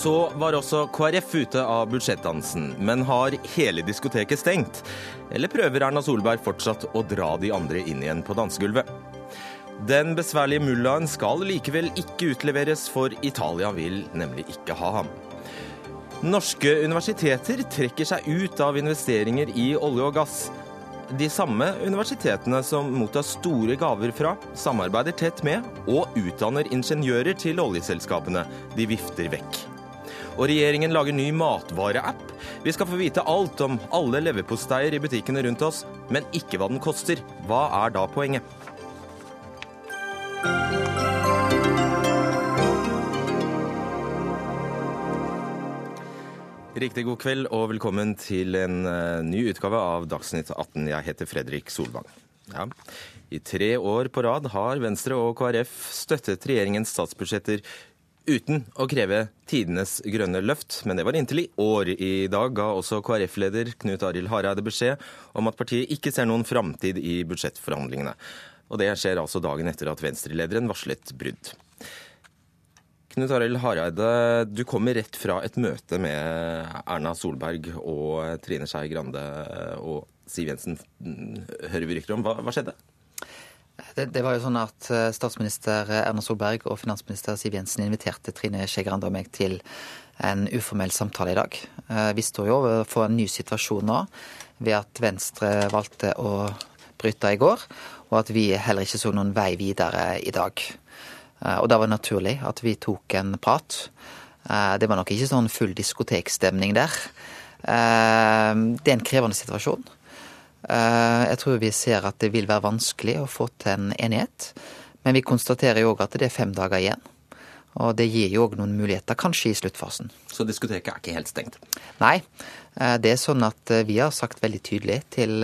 Så var også KrF ute av budsjettdansen, men har hele diskoteket stengt? Eller prøver Erna Solberg fortsatt å dra de andre inn igjen på dansegulvet? Den besværlige mullaen skal likevel ikke utleveres, for Italia vil nemlig ikke ha ham. Norske universiteter trekker seg ut av investeringer i olje og gass. De samme universitetene som mottar store gaver fra, samarbeider tett med og utdanner ingeniører til oljeselskapene. De vifter vekk. Og regjeringen lager ny matvareapp. Vi skal få vite alt om alle leverposteier i butikkene rundt oss, men ikke hva den koster. Hva er da poenget? Riktig god kveld og velkommen til en uh, ny utgave av Dagsnytt 18. Jeg heter Fredrik Solvang. Ja. I tre år på rad har Venstre og KrF støttet regjeringens statsbudsjetter uten å kreve tidenes grønne løft, men det var inntil i år. I dag ga også KrF-leder Knut Arild Hareide beskjed om at partiet ikke ser noen framtid i budsjettforhandlingene. Og det skjer altså dagen etter at Venstre-lederen varslet brudd. Knut Arild Hareide, du kommer rett fra et møte med Erna Solberg og Trine Skei Grande og Siv Jensen, hører vi rykter om. Hva, hva skjedde? Det, det, var jo sånn at eh, Statsminister Erna Solberg og finansminister Siv Jensen inviterte Trine Skei Grande og meg til en uformell samtale i dag. Eh, vi står jo overfor en ny situasjon nå ved at Venstre valgte å bryte i går, og at vi heller ikke så noen vei videre i dag. Eh, og da var det naturlig at vi tok en prat. Eh, det var nok ikke sånn full diskotekstemning der. Eh, det er en krevende situasjon. Jeg tror vi ser at det vil være vanskelig å få til en enighet. Men vi konstaterer jo òg at det er fem dager igjen. Og det gir jo òg noen muligheter, kanskje i sluttfasen. Så diskoteket er ikke helt stengt? Nei. Det er sånn at vi har sagt veldig tydelig til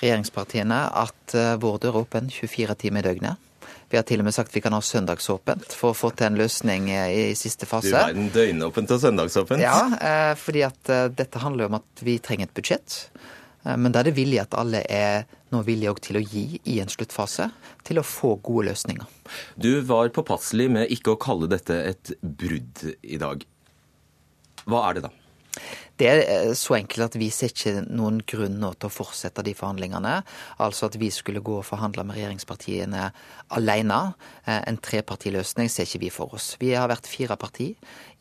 regjeringspartiene at vår dør er åpen 24 timer i døgnet. Vi har til og med sagt vi kan ha søndagsåpent for å få til en løsning eh, i siste fase. Du verden, døgnåpent og søndagsåpent. Ja, eh, fordi at eh, dette handler jo om at vi trenger et budsjett. Men da er det vilje at alle er nå villige til å gi i en sluttfase, til å få gode løsninger. Du var påpasselig med ikke å kalle dette et brudd i dag. Hva er det da? Det er eh, så enkelt at vi ser ikke noen grunn nå til å fortsette de forhandlingene. Altså at vi skulle gå og forhandle med regjeringspartiene alene. Eh, en trepartiløsning ser ikke vi for oss. Vi har vært fire parti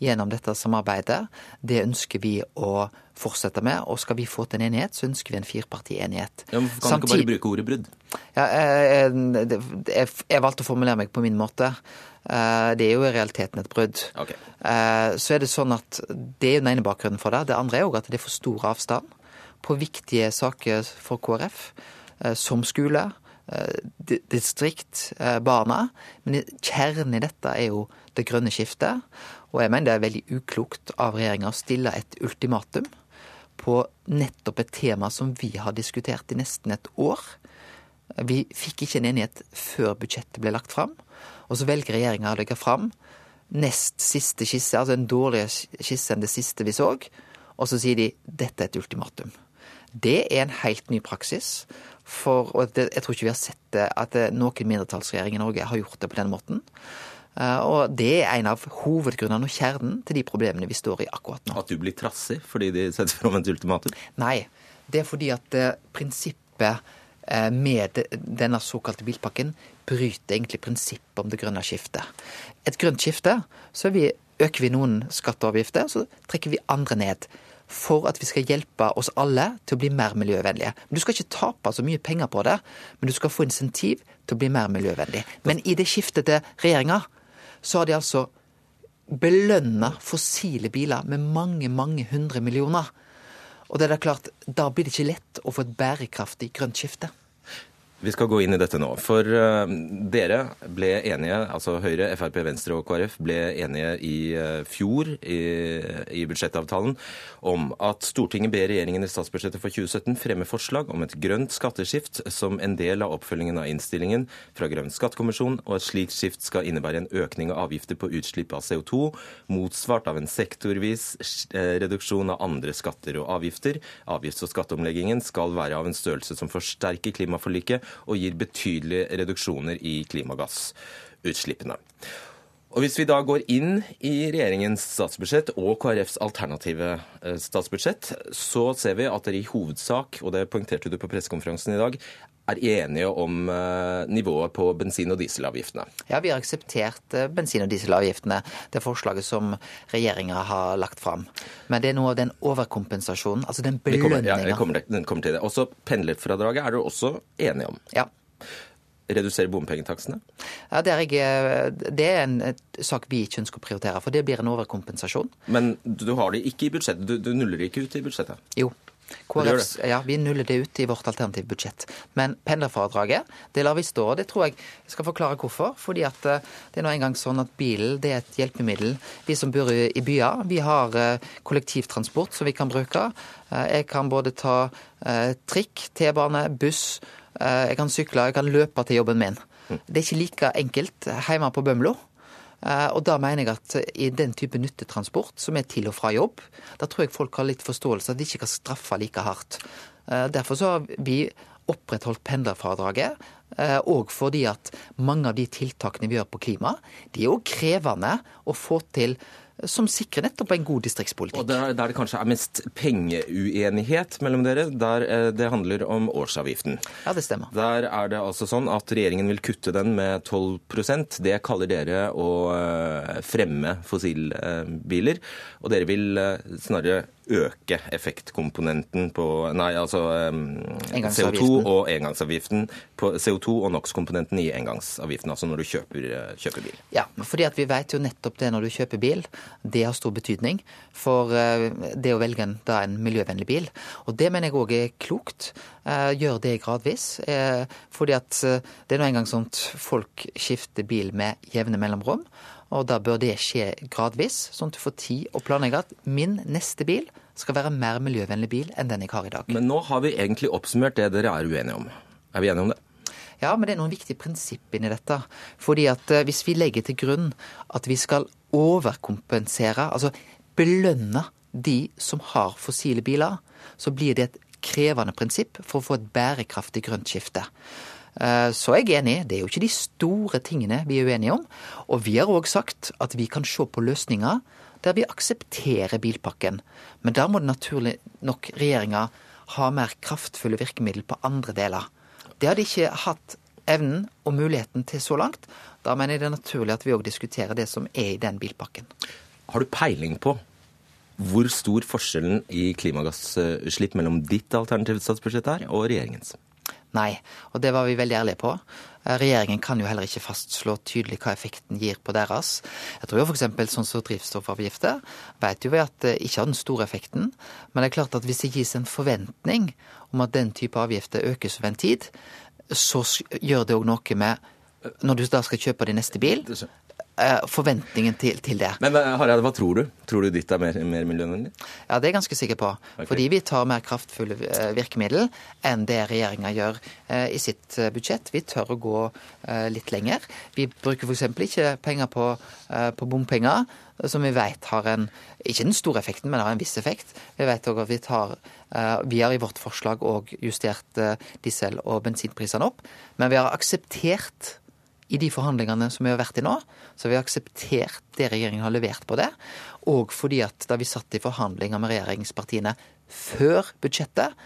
gjennom dette samarbeidet. Det ønsker vi å fortsette med. Og skal vi få til en enighet, så ønsker vi en firepartienighet. Ja, men kan Samtid... ikke bare bruke ordet brudd? Ja, jeg, jeg, jeg valgte å formulere meg på min måte. Eh, det er jo i realiteten et brudd. Okay. Eh, så er det sånn at det er den ene bakgrunnen for det. Det andre er òg at det er for stor avstand på viktige saker for KrF, eh, som skole, distrikt, barna. Men kjernen i dette er jo det grønne skiftet. Og jeg mener det er veldig uklokt av regjeringa å stille et ultimatum på nettopp et tema som vi har diskutert i nesten et år. Vi fikk ikke en enighet før budsjettet ble lagt fram. Og så velger regjeringa å legge fram nest siste skisse, altså en dårligere skisse enn det siste vi så, og så sier de dette er et ultimatum. Det er en helt ny praksis. For, og det, jeg tror ikke vi har sett det, at noen mindretallsregjering i Norge har gjort det på den måten. Uh, og det er en av hovedgrunnene og kjernen til de problemene vi står i akkurat nå. At du blir trassig fordi de setter fram et ultimatum? Nei, det er fordi at uh, prinsippet med denne såkalte bilpakken bryter egentlig prinsippet om det grønne skiftet. Et grønt skifte, så vi, øker vi noen skatter og avgifter, så trekker vi andre ned. For at vi skal hjelpe oss alle til å bli mer miljøvennlige. Men Du skal ikke tape så mye penger på det, men du skal få insentiv til å bli mer miljøvennlig. Men i det skiftet til regjeringa, så har de altså belønna fossile biler med mange, mange hundre millioner. Og det er da klart, da blir det ikke lett å få et bærekraftig grønt skifte. Vi skal gå inn i dette nå. For uh, dere ble enige, altså Høyre, Frp, Venstre og KrF ble enige i uh, fjor i, i, budsjettavtalen om at Stortinget ber regjeringen i statsbudsjettet for 2017 fremme forslag om et grønt skatteskift som en del av oppfølgingen av innstillingen fra Grønn skattekommisjon, og et slikt skift skal innebære en økning av avgifter på utslipp av CO2, motsvart av en sektorvis uh, reduksjon av andre skatter og avgifter. Avgifts- og skatteomleggingen skal være av en størrelse som forsterker klimaforliket og gir betydelige reduksjoner i klimagassutslippene. Og Hvis vi da går inn i regjeringens statsbudsjett og KrFs alternative eh, statsbudsjett, så ser vi at dere i hovedsak, og det poengterte du på pressekonferansen i dag, er enige om eh, nivået på bensin- og dieselavgiftene. Ja, vi har akseptert eh, bensin- og dieselavgiftene, det forslaget som regjeringa har lagt fram. Men det er noe av den overkompensasjonen, altså den belønninga. Ja, den kommer til det. Også pendlerfradraget er dere også enige om. Ja redusere bompengetakstene? Ja, det, er det er en sak vi ikke ønsker å prioritere, for det blir en overkompensasjon. Men du har det ikke i budsjettet? Du, du nuller det ikke ut i budsjettet? Jo. KrFs, ja, Vi nuller det ut i vårt alternative budsjett. Men pendlerfradraget det lar vi stå. og Det tror jeg skal forklare hvorfor. Fordi at eh, det er nå engang sånn at bilen det er et hjelpemiddel. Vi som bor i byer, vi har eh, kollektivtransport som vi kan bruke. Eh, jeg kan både ta trikk, T-bane, buss jeg kan sykle, jeg kan løpe til jobben min. Det er ikke like enkelt hjemme på Bømlo. Eh, og da mener jeg at i den type nyttetransport som er til og fra jobb, da tror jeg folk har litt forståelse at de ikke kan straffe like hardt. Eh, derfor så har vi opprettholdt pendlerfradraget. Og fordi at mange av de tiltakene vi gjør på klima, de er jo krevende å få til som sikrer nettopp en god distriktspolitikk. Og Der, der det kanskje er mest pengeuenighet mellom dere, der eh, det handler om årsavgiften. Ja, det stemmer. Der er det altså sånn at regjeringen vil kutte den med 12% Det kaller dere å eh, fremme fossilbiler. Og dere vil eh, snarere øke effektkomponenten på Nei, altså CO2 og engangsavgiften på CO2 og NOx-komponenten i engangsavgiften, altså når du kjøper, kjøper, bil. Ja, fordi at vi vet jo nettopp det når du kjøper bil. Det har stor betydning for eh, det å velge en, da, en miljøvennlig bil. Og det mener jeg òg er klokt. Eh, gjør det gradvis. Eh, fordi at det er nå engang sånn at folk skifter bil med jevne mellomrom. Og da bør det skje gradvis, sånn at du får tid å planlegge at min neste bil skal være mer miljøvennlig bil enn den jeg har i dag. Men nå har vi egentlig oppsummert det dere er uenige om. Er vi enige om det? Ja, men det er noen viktige prinsipp inni dette. Fordi at hvis vi legger til grunn at vi skal overkompensere, altså belønne de som har fossile biler, så blir det et krevende prinsipp for å få et bærekraftig grønt skifte. Eh, så er jeg enig, det er jo ikke de store tingene vi er uenige om. Og vi har òg sagt at vi kan se på løsninger der vi aksepterer bilpakken. Men da må det naturlig nok regjeringa ha mer kraftfulle virkemidler på andre deler. Det har de ikke hatt evnen og muligheten til så langt. Da mener jeg det er naturlig at vi òg diskuterer det som er i den bilpakken. Har du peiling på hvor stor forskjellen i klimagassutslipp mellom ditt alternative statsbudsjett er og regjeringens? Nei, og det var vi veldig ærlige på. Regjeringen kan jo heller ikke fastslå tydelig hva effekten gir på deres. Jeg tror jo f.eks. sånn som drivstoffavgifter vet jo vi at det ikke har den store effekten. Men det er klart at hvis det gis en forventning om at den type avgifter økes over en tid, så gjør det òg noe med Når du da skal kjøpe din neste bil, eh, forventningen til, til, det. Men Harald, hva tror du? Tror du ditt er mer, mer miljøvennlig? Ja, det er jeg ganske sikker på. Okay. Fordi vi tar mer kraftfulle virkemidler virkemiddel enn det regjeringa gjør eh, i sitt budsjett. Vi tør å gå litt lenger. Vi bruker f.eks. ikke penger på, på bompenger som vi vet har en ikke den store effekten, men har en viss effekt. Vi vet også at vi tar eh, Vi har i vårt forslag òg justert eh, diesel- og bensinprisene opp, men vi har akseptert i de forhandlingene som vi har vært i nå, så har vi akseptert det regjeringen har levert på det. Og fordi at da vi satt i forhandlinger med regjeringspartiene før budsjettet,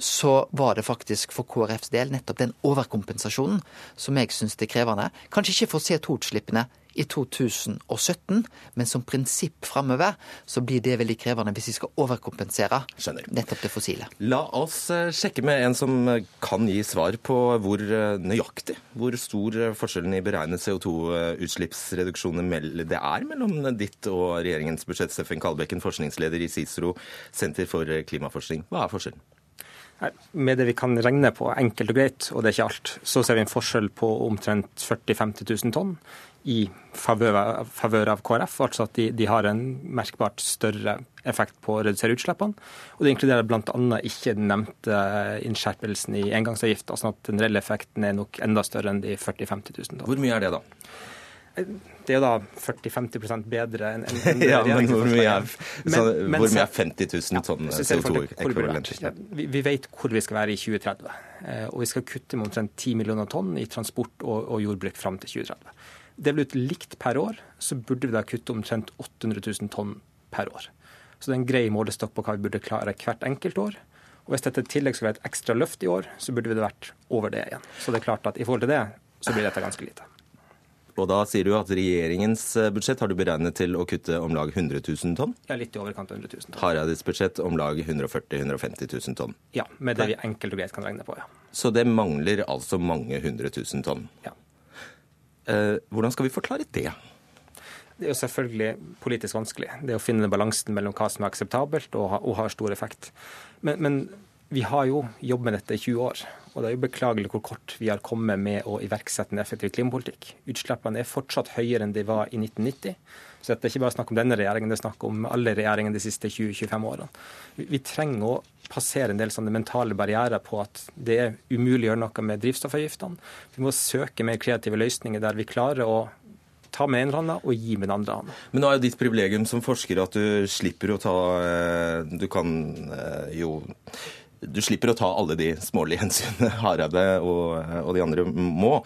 så var det faktisk for KrFs del nettopp den overkompensasjonen som jeg syns er krevende. Kanskje ikke for CO2-utslippene i 2017, men som prinsipp framover så blir det veldig krevende hvis vi skal overkompensere Skjønner. nettopp det fossile. La oss eh, sjekke med en som kan gi svar på hvor eh, nøyaktig hvor stor forskjellen i beregnet CO2-utslippsreduksjoner det er mellom ditt og regjeringens budsjett. Steffen Kalbekken, forskningsleder i CICERO, Senter for klimaforskning. Hva er forskjellen? Med det vi kan regne på, enkelt og greit, og det er ikke alt, så ser vi en forskjell på omtrent 40 000-50 000 tonn i favør av KrF. Altså at de, de, har en merkbart større effekt på å redusere utslippene. Og det inkluderer bl.a. ikke den nevnte innskjerpelsen i engangsavgifta, sånn at den reelle effekten er nok enda større enn de 40 000-50 000 tonn. Hvor mye er det, da? Det er jo da 40-50 bedre enn en, ja, men hvor mye er, så, men, hvor mye er 50 000 tonn CO2-ekvivalenter? Ja, vi, vi, vet hvor vi skal være i 2030. Eh, og vi skal kutte med omtrent 10 millioner tonn i transport og, og jordbruk fram til 2030. Delt ut likt per år, så burde vi da kutte omtrent 800 000 tonn per år. Så det er en grei målestokk på hva vi burde klare hvert enkelt år. Og hvis dette i tillegg skulle være et ekstra løft i år, så burde vi det vært over det igjen. Så det er klart at i forhold til det, så blir dette ganske lite. Og da sier du at regjeringens eh, budsjett har du beregnet til å kutte om lag 100 000 tonn? Ja, litt i overkant av 100 000 tonn. Hareides budsjett om lag 140 000-150 000 tonn? Ja, med det vi enkelt og greit kan regne på, ja. Så det mangler altså mange hundre tusen tonn? Ja. Eh, hvordan skal vi forklare det? Det er jo selvfølgelig politisk vanskelig. Det å finne balansen mellom hva som er akseptabelt og, og har stor effekt. Men, men vi har jo jobbet med dette i 20 år. Og det er jo beklagelig hvor kort vi har kommet med å iverksette en effektiv klimapolitikk. Utslippene er fortsatt høyere enn de var i 1990. Så dette er ikke bare snakk om denne regjeringen, det er snakk om alle regjeringene de siste 20-25 årene. Vi, trenger å passere en del sånne mentale barrierer på at det er umulig å gjøre noe med drivstoffavgiftene. Vi må søke mer kreative løsninger der vi klarer å ta med en hånda og gi med den andre hånda. Men nå er jo ditt privilegium som forsker at du slipper å ta eh, Du kan eh, jo du slipper å ta alle de smålige hensynene Hareide og, og, de andre må.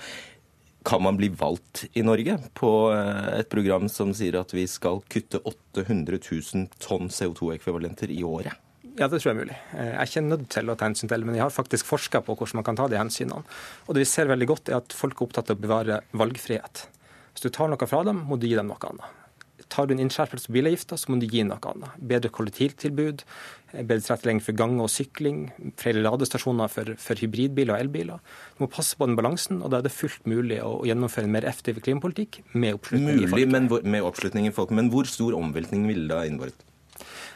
Kan man bli valgt i Norge på eh, et program som sier at vi skal kutte 800 000 tonn CO2-ekvivalenter i året? Ja, det tror jeg er mulig. Eh, jeg er ikke nødt til å ta hensyn til det, men jeg har faktisk forska på hvordan man kan ta de hensynene. Og det vi ser veldig godt, er at folk er opptatt av å bevare valgfrihet. Hvis du tar noe fra dem, må du gi dem noe annet tar du en innskjerpelse på bilavgifta, så må du gi noe annet. Bedre kollektivtilbud, bedre tilrettelegging for gange og sykling, flere ladestasjoner for, for, hybridbiler og elbiler. Du må passe på den balansen, og da er det fullt mulig å gjennomføre en mer effektiv klimapolitikk med oppslutning mulig, i folket. Men, med oppslutning i folket. Men hvor stor omveltning ville det ha innebåret?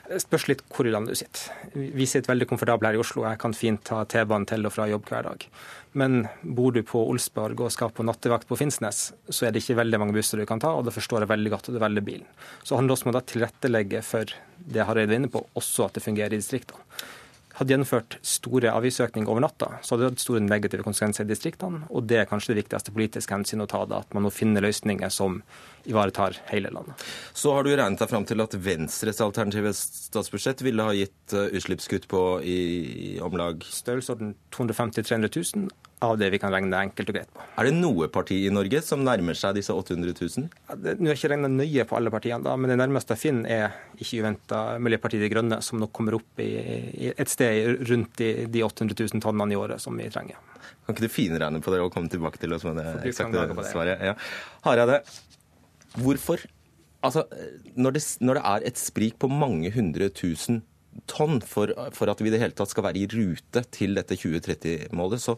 Det spørs litt hvor i landet du sitter. Vi sitter veldig komfortable her i Oslo. Jeg kan fint ta T-banen til og fra jobb hver dag. Men bor du på Olsborg og skal på nattevakt på Finnsnes, så er det ikke veldig mange busser du kan ta, og det forstår jeg veldig godt, og du velger bilen. Så handler det også om å tilrettelegge for det Hareide er inne på, også at det fungerer i distriktene hadde gjennomført store avgiftsøkninger over natta, så hadde det hatt store negative konsekvenser i distriktene. Og det er kanskje det viktigste politiske hensyn å ta, da, at man må finne løsninger som ivaretar hele landet. Så har du regnet deg fram til at Venstres alternative statsbudsjett ville ha gitt eh, utslippskutt på i, i om lag Størrelsesorden 250 000-300 000 av det vi kan regne enkelt og greit på. Er det noe parti i Norge som nærmer seg disse 800 000? Ja, det, nå er ikke regna nøye på alle partiene, da, men det nærmeste jeg finner er ikke uventa Miljøpartiet De Grønne, som nok kommer opp i, i et sted rundt de, de 800 000 tonnene i året som vi trenger. Kan ikke du finregne på det og komme tilbake til oss med det eksakte svaret? Ja. Hareide, hvorfor Altså, når det, når det er et sprik på mange hundre tusen tonn for, for, at vi i det hele tatt skal være i rute til dette 2030-målet, så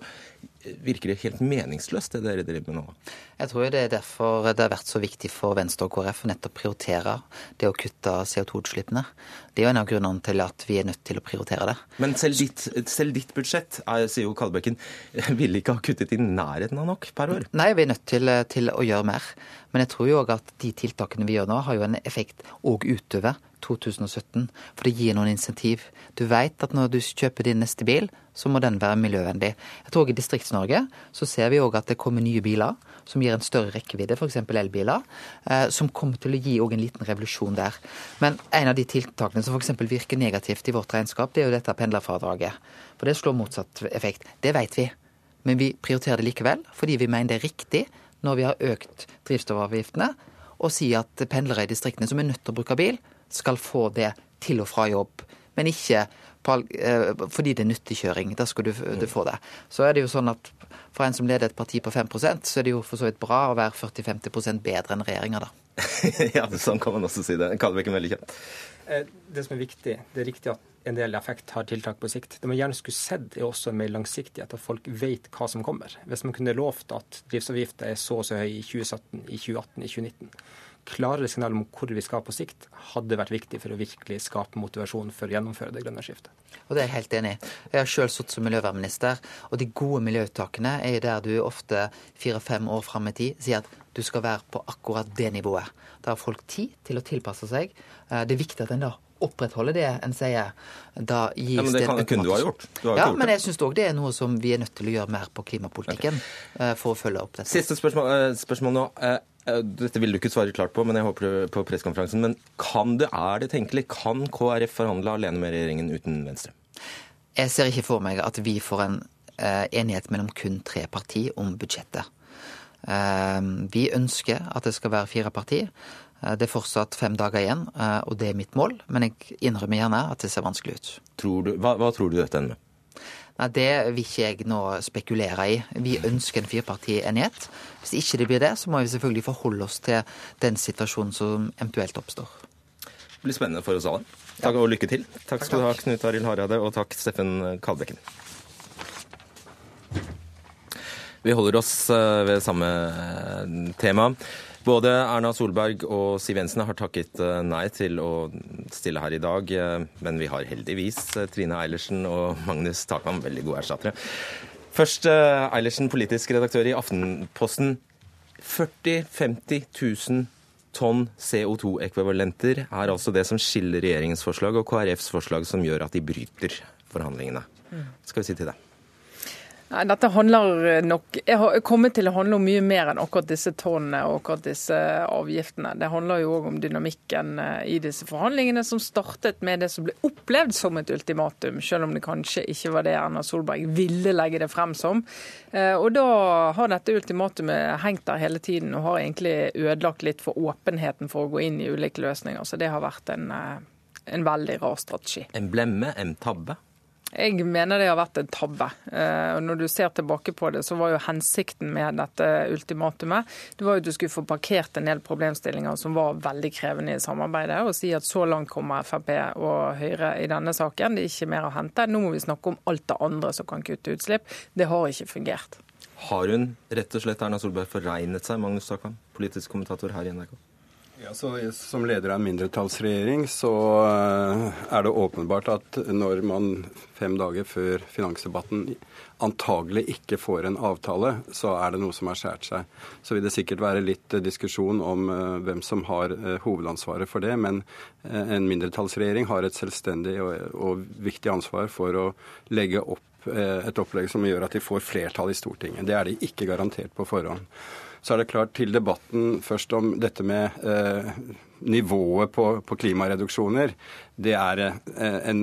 virker det helt meningsløst, det dere driver med nå? Jeg tror det er derfor det har vært så viktig for Venstre og KrF å nettopp prioritere det å kutte CO2-utslippene. Det er jo en av grunnene til at vi er nødt til å prioritere det. Men selv ditt, selv ditt budsjett, er, sier jo Kalbekken, ville ikke ha kuttet i nærheten av nok per år? Nei, vi er nødt til, til å gjøre mer. Men jeg tror jo òg at de tiltakene vi gjør nå, har jo en effekt òg utover 2017. For det gir noen insentiv. Du veit at når du kjøper din neste bil, så må den være miljøvennlig. Jeg tror I Distrikts-Norge så ser vi òg at det kommer nye biler som gir en større rekkevidde, f.eks. elbiler, eh, som kommer til å gi en liten revolusjon der. Men en av de tiltakene som f.eks. virker negativt i vårt regnskap, det er jo dette pendlerfradraget. For det slår motsatt effekt. Det vet vi. Men vi prioriterer det likevel, fordi vi mener det er riktig når vi har økt drivstoffavgiftene, å si at pendlere i distriktene som er nødt til å bruke bil, skal få det til og fra jobb. Men ikke på, eh, fordi det er nyttekjøring. Da skal du, du, få det. Så er det jo sånn at for en som leder et parti på 5% så er det jo for så vidt bra å være 40-50% bedre enn regjeringa, da. ja, sånn kan man også si det. Kalbekken veldig kjent. Eh, det som er viktig, det er riktig at en del effekt har tiltak på sikt. Det man gjerne skulle sett, er også en mer langsiktighet, at folk vet hva som kommer. Hvis man kunne lovt at drivstoffavgifta er så og så høy i 2017, i 2018, i 2019 klarere signal om hvor vi skal på sikt, hadde vært viktig for å virkelig skape motivasjon for å gjennomføre det grønne skiftet. Og Det er jeg helt enig i. Jeg har sjøl sittet som miljøvernminister, og de gode miljøuttakene er der du ofte fire-fem år fram i tid sier at du skal være på akkurat det nivået. Da har folk tid til å tilpasse seg. Eh, det er viktig at en da opprettholder det en sier. Da gis ja, men det, kan, det kunne du ha gjort. Du har ja, gjort men jeg syns òg det er noe som vi er nødt til å gjøre mer på klimapolitikken okay. Eh, for å følge opp dette. Siste spørsmål, eh, spørsmål nå. Dette vil du ikke svare klart på, men jeg håper det på pressekonferansen. Men kan det, er det tenkelig? Kan KrF forhandle alene med regjeringen uten Venstre? Jeg ser ikke for meg at vi får en uh, enighet mellom kun tre partier om budsjettet. Uh, vi ønsker at det skal være fire partier. Det er fortsatt fem dager igjen, og det er mitt mål. Men jeg innrømmer gjerne at det ser vanskelig ut. Tror du, hva, hva tror du dette ender med? Nei, Det vil ikke jeg nå spekulere i. Vi ønsker en firepartienighet. Hvis ikke det blir det, så må vi selvfølgelig forholde oss til den situasjonen som eventuelt oppstår. Det blir spennende for oss alle. Takk og lykke til. Takk skal du ha, Knut Arild Hareide, og takk, Steffen Kalbekken. Vi holder oss eh, ved samme eh, tema. Både Erna Solberg og Siv Jensen har takket eh, nei til å stille her i dag, eh, men vi har heldigvis eh, Trine Eilertsen og Magnus Takam, veldig gode erstattere. Først Eilertsen, politisk redaktør i Aftenposten. 40 000-50 000 tonn CO2-ekvivalenter er altså det som skiller regjeringens forslag og KrFs forslag som gjør at de bryter forhandlingene. Hva skal vi si til det? Nei, dette handler nok Jeg har kommet til å handle om mye mer enn akkurat disse tonnene og akkurat disse avgiftene. Det handler jo òg om dynamikken eh, i disse forhandlingene, som startet med det som ble opplevd som et ultimatum, selv om det kanskje ikke var det Erna Solberg ville legge det frem som. Eh, og da har dette ultimatumet hengt der hele tiden og har egentlig ødelagt litt for åpenheten for å gå inn i ulike løsninger. Så det har vært en, eh, en veldig rar strategi. En blemme, en tabbe? Jeg mener det har vært en tabbe. Eh, når du ser tilbake på det, så var jo hensikten med dette ultimatumet det var jo at du skulle få parkert en del problemstillinger som var veldig krevende i samarbeidet, og si at så langt kommer Frp og Høyre i denne saken. Det er ikke mer å hente. Nå må vi snakke om alt det andre som kan kutte utslipp. Det har ikke fungert. Har hun rett og slett Erna Solberg forregnet seg, Magnus Takvam, politisk kommentator her i NRK? Ja, Som leder av en mindretallsregjering så eh, er det åpenbart at når man fem dager før finansdebatten antagelig ikke får en avtale, så er det noe som har skjært seg. Så vil det sikkert være litt diskusjon om eh, hvem som har eh, hovedansvaret for det. Men en mindretallsregjering har et selvstendig og viktig ansvar for å legge opp et opplegg som gjør at de får flertall i Stortinget. Det er de ikke garantert på forhånd. Så er det klart, til debatten først om dette med eh, nivået på, på, klimareduksjoner, det er eh, en,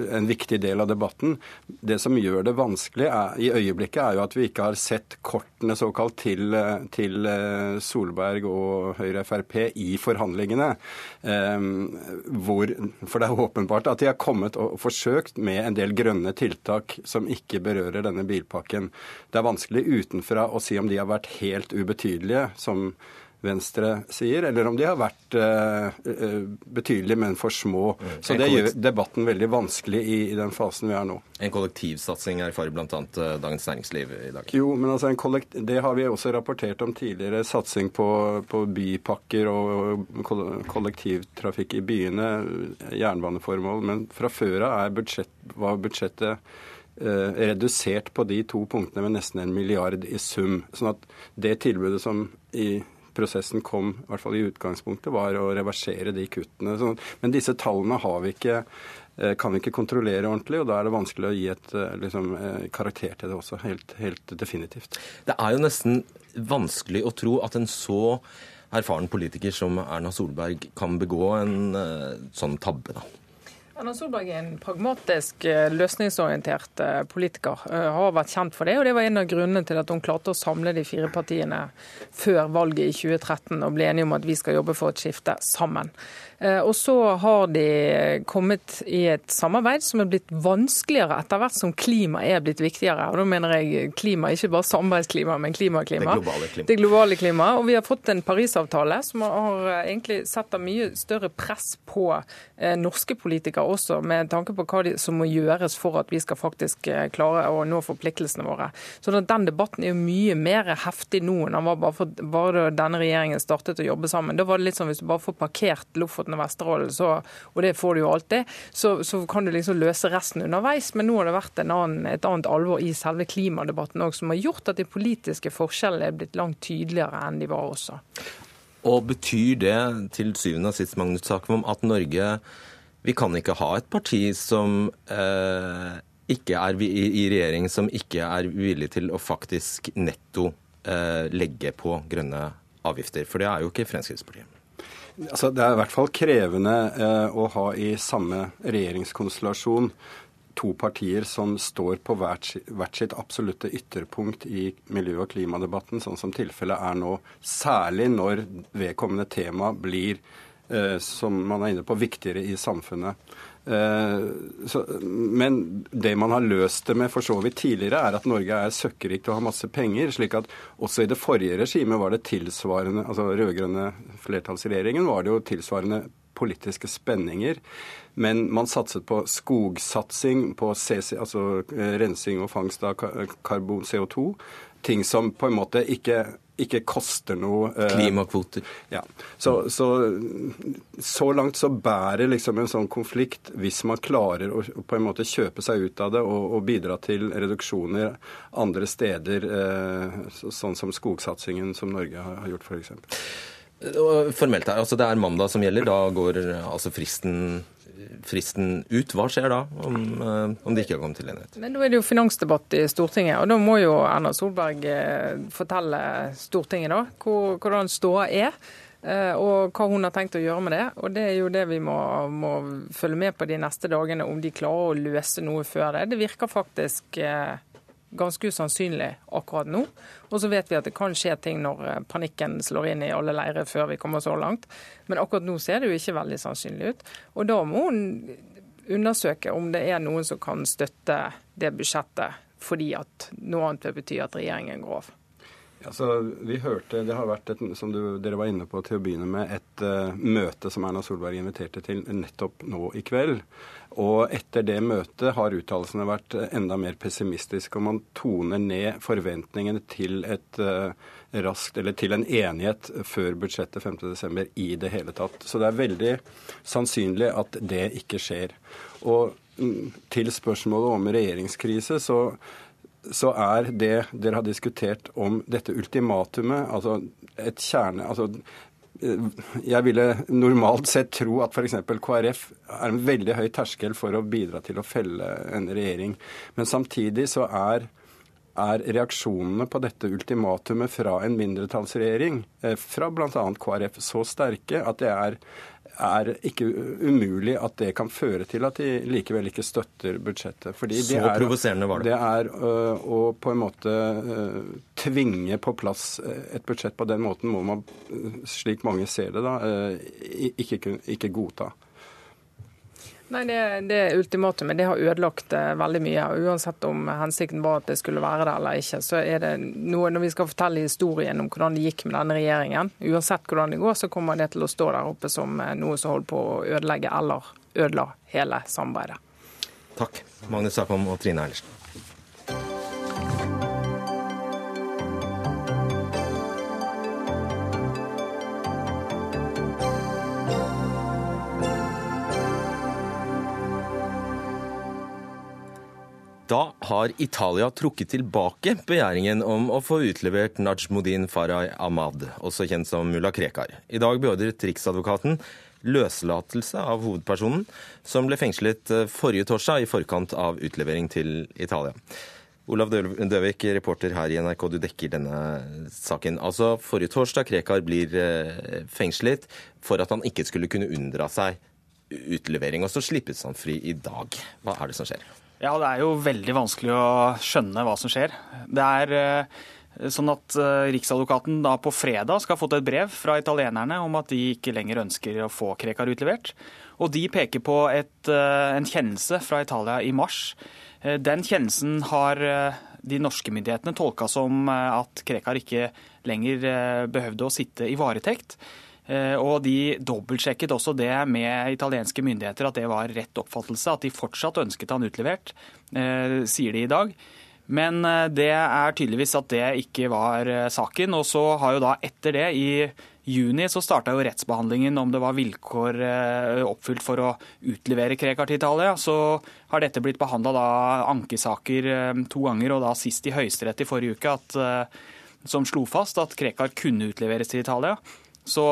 en, viktig del av debatten. Det som gjør det vanskelig er, i øyeblikket, er jo at vi ikke har sett kortene såkalt til, eh, til eh, Solberg og Høyre Frp i forhandlingene. Hvor, for det er åpenbart at de har kommet og forsøkt med en del grønne tiltak som ikke berører denne bilpakken. Det er vanskelig utenfra å si om de har vært helt ubetydelige, som Venstre sier, eller om de har vært uh, betydelige, men for små. Så det gjør debatten veldig vanskelig i, i, den fasen vi er nå. En kollektivsatsing er for fare, bl.a. Uh, Dagens Næringsliv i dag. Jo, men altså det har vi også rapportert om tidligere. Satsing på, på bypakker og kollektivtrafikk i byene, jernbaneformål. Men fra før av budsjett, var budsjettet eh, redusert på de to punktene med nesten en milliard i sum. Sånn at det tilbudet som i prosessen kom, i hvert fall i utgangspunktet, var å reversere de kuttene. Men disse tallene vi ikke eh, kan vi ikke kontrollere ordentlig, og da er det vanskelig å gi et eh, liksom, eh, karakter til det også. Helt, helt, definitivt. Det er jo nesten vanskelig å tro at en så erfaren politiker som Erna Solberg kan begå en sånn tabbe, da. Erna Solberg er en pragmatisk, eh, løsningsorientert eh, politiker. Eh, har vært kjent for det, og det var en av grunnene til at hun klarte å samle de fire partiene før valget i 2013 og ble enige om at vi skal jobbe for et skifte sammen. Og så har de kommet i et samarbeid som er blitt vanskeligere etter hvert som klima er blitt viktigere. Og da mener jeg klima, ikke bare samarbeidsklima, men klimaklima. Det globale klima. Det globale klima. Og vi har fått en Parisavtale som har egentlig setter mye større press på norske politikere også, med tanke på hva som må gjøres for at vi skal faktisk klare å nå forpliktelsene våre. Så den debatten er jo mye mer heftig nå enn den var bare, for, bare da denne regjeringen startet å jobbe sammen. Da var det litt sånn hvis du bare får parkert Lofoten og Vesterålen, så, og det får du jo alltid, så, så, kan du liksom løse resten underveis. Men nå har det vært annen, et annet alvor i selve klimadebatten òg, som har gjort at de politiske forskjellene er blitt langt tydeligere enn de var også. Og betyr det til syvende og sist, Magnus Takvam, at Norge Vi kan ikke ha et parti som eh, ikke er i, regjering som ikke er villig til å faktisk netto eh, legge på grønne avgifter? For det er jo ikke Fremskrittspartiet. Altså, det er i hvert fall krevende eh, å ha i samme regjeringskonstellasjon to partier som står på hvert, hvert sitt absolutte ytterpunkt i miljø- og klimadebatten, sånn som tilfellet er nå. Særlig når vedkommende tema blir, eh, som man er inne på, viktigere i samfunnet. Eh, så, men det man har løst det med for så vidt tidligere, er at Norge er søkkerikt og har masse penger. slik at også i det forrige regimet var det tilsvarende altså rød-grønne flertallsregjeringen var det jo tilsvarende politiske spenninger. Men man satset på skogsatsing, på CC, altså eh, rensing og fangst av karbon CO2. Ting som på en måte ikke ikke koster noe. Eh, Klimakvoter. Ja. Så, så, så, langt så bærer liksom en sånn konflikt, hvis man klarer å på en måte kjøpe seg ut av det og, og bidra til reduksjoner andre steder, eh, sånn som skogsatsingen som Norge har, gjort f.eks. Formelt her, altså det er mandag som gjelder. Da går altså fristen fristen ut. Hva skjer da, om, eh, om det ikke har kommet til enighet? Men Da er det jo finansdebatt i Stortinget, og da må jo Erna Solberg eh, fortelle Stortinget da, hvordan ståa er. Eh, og hva hun har tenkt å gjøre med det. Og Det er jo det vi må, må følge med på de neste dagene, om de klarer å løse noe før det. Det virker faktisk ganske usannsynlig akkurat nå. Og så vet vi at det kan skje ting når eh, panikken slår inn i alle leirer før vi kommer så langt. Men akkurat nå ser det jo ikke veldig sannsynlig ut. Og da må hun undersøke om det er noen som kan støtte det budsjettet, fordi at noe annet vil bety at regjeringen går av. Altså, vi hørte, Det har vært, et, som du, dere var inne på til å begynne med, et uh, møte som Erna Solberg inviterte til nettopp nå i kveld. Og etter det møtet har uttalelsene vært enda mer pessimistiske. Og man toner ned forventningene til et uh, raskt, til en enighet før budsjettet 5.12. i det hele tatt. Så det er veldig sannsynlig at det ikke skjer. Og mm, til spørsmålet om regjeringskrise, så så er det dere har diskutert om dette ultimatumet, altså et kjerne altså eh, jeg ville normalt sett tro at f.eks. KrF er en veldig høy terskel for å bidra til å felle en regjering. Men samtidig så er, er reaksjonene på dette ultimatumet fra en mindretallsregjering, eh, fra bl.a. KrF, så sterke at det er er ikke umulig at det kan føre til at de likevel ikke støtter budsjettet. Fordi Så er, provoserende var det. Det er uh, å på en måte uh, tvinge på plass et budsjett på den måten må man, slik mange ser det, da, uh, ikke, ikke godta. Nei, Det, det ultimatumet det har ødelagt eh, veldig mye. og Uansett om hensikten var at det skulle være det eller ikke, så er det noe når vi skal fortelle historien om hvordan det gikk med denne regjeringen, uansett hvordan det går, så kommer det til å stå der oppe som eh, noe som holder på å ødelegge eller ødela hele samarbeidet. Takk, Magnus Sakholm og Trine Eilertsen. Da har Italia trukket tilbake begjæringen om å få utlevert Najmudin Farah Ahmad, også kjent som mulla Krekar. I dag beordret Riksadvokaten løslatelse av hovedpersonen, som ble fengslet eh, forrige torsdag i forkant av utlevering til Italia. Olav Døvik, reporter her i NRK, du dekker denne saken. Altså, Forrige torsdag Krekar blir eh, fengslet for at han ikke skulle kunne unndra seg utlevering, og så slippes han fri i dag. Hva er det som skjer? Ja, det er jo veldig vanskelig å skjønne hva som skjer. Det er eh, sånn at eh, Riksadvokaten da på fredag skal ha fått et brev fra italienerne om at de ikke lenger ønsker å få Krekar utlevert. Og de peker på et, eh, en kjennelse fra Italia i mars. Den kjennelsen har de norske myndighetene tolka som at Krekar ikke lenger behøvde å sitte i varetekt. Eh, og de dobbeltsjekket også det med italienske myndigheter, at det var rett oppfattelse. At de fortsatt ønsket han utlevert, eh, sier de i dag. Men eh, det er tydeligvis at det ikke var saken. Og så har jo da etter det, i juni, så starta jo rettsbehandlingen om det var vilkår oppfylt for å utlevere Krekar til Italia. Så har dette blitt behandla da ankesaker to ganger, og da sist i Høyesterett i forrige uke, at, som slo fast at Krekar kunne utleveres til Italia. Så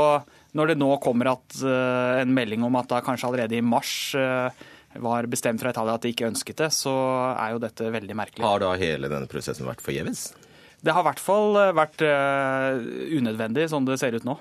når det nå kommer at, uh, en melding om at da kanskje allerede i mars uh, var bestemt fra Italia at de ikke ønsket det, så er jo dette veldig merkelig. Har da hele denne prosessen vært forgjeves? Det har i hvert fall vært unødvendig, sånn det ser ut nå.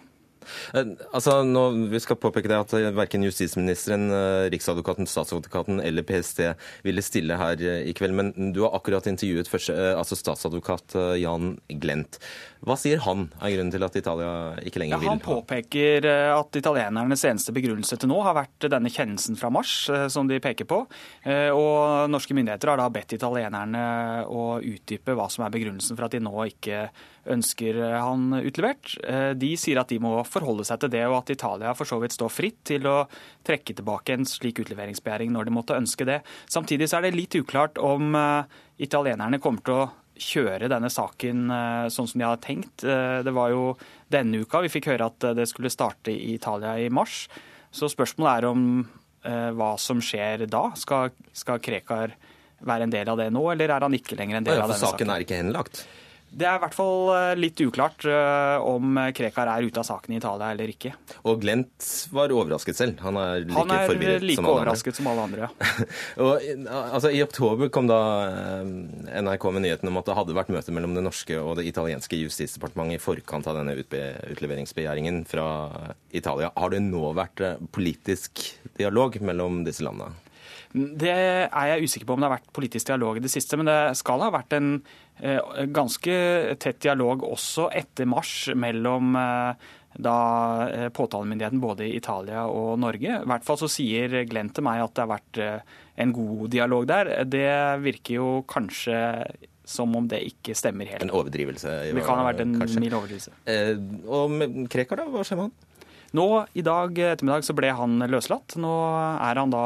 Eh, altså, nå, vi skal påpeke det at Verken justisministeren, eh, Riksadvokaten, statsadvokaten eller PST ville stille her eh, i kveld. Men du har akkurat intervjuet første, altså statsadvokat Jan Glent. Hva sier han er grunnen til at Italia ikke lenger vil ha? Han påpeker at italienernes eneste begrunnelse til nå har vært denne kjennelsen fra mars, som de peker på. Og norske myndigheter har da bedt italienerne å utdype hva som er begrunnelsen for at de nå ikke ønsker han utlevert. De sier at de må forholde seg til det, og at Italia for så vidt står fritt til å trekke tilbake en slik utleveringsbegjæring når de måtte ønske det. Samtidig så er det litt uklart om eh, italienerne kommer til å kjøre denne saken eh, sånn som de hadde tenkt. Eh, det var jo denne uka vi fikk høre at det skulle starte i Italia i mars. Så spørsmålet er om hva som skjer da. Skal, skal Krekar være en del av det nå, eller er han ikke lenger en del ja, av denne saken? Saken er ikke henlagt? Det er i hvert fall eh, litt uklart eh, om Krekar er ute av saken i Italia eller ikke. Og Glent var overrasket selv. Han er like Han er like som overrasket som alle andre, ja. og, altså, I oktober kom da eh, NRK med nyheten om at det hadde vært møte mellom det norske og det italienske justisdepartementet i forkant av denne utleveringsbegjæringen fra Italia. Har det nå vært politisk dialog mellom disse landene? Det er jeg usikker på om det har vært politisk dialog i det siste, men det skal ha vært en eh, ganske tett dialog også etter mars mellom eh, da eh, påtalemyndigheten både i Italia og Norge. I hvert fall så sier Glenn til meg at det har vært en god dialog der. Det virker jo kanskje som om det ikke stemmer helt. En overdrivelse? Det kan ha vært en mild overdrivelse. Eh, og Krekar, da? Hva skjer med han? Nå i dag ettermiddag så ble han løslatt. Nå er han da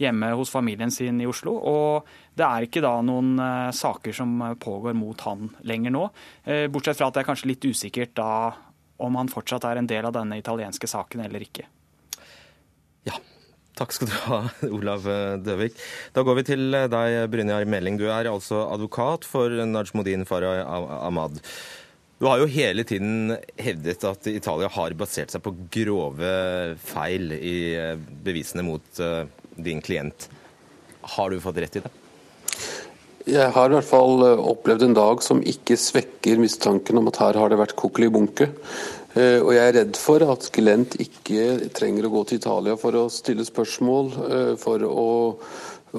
hjemme hos familien sin i Oslo. Og det er ikke da noen uh, saker som pågår mot han lenger nå. Uh, bortsett fra at det er kanskje litt usikkert da om han fortsatt er en del av denne italienske saken eller ikke. Ja, Takk skal du ha, Olav Døvik. Da går vi til deg, Brynjar Meling. Du er altså advokat for Najmudin Farah Ahmad. Du har jo hele tiden hevdet at Italia har basert seg på grove feil i eh, bevisene mot din klient. Har du fått rett i det? Jeg har i hvert fall eh, opplevd en dag som ikke svekker mistanken om at her har det vært kokkeli bunke. Eh, og jeg er redd for at Glent ikke trenger å gå til Italia for å stille spørsmål eh, å,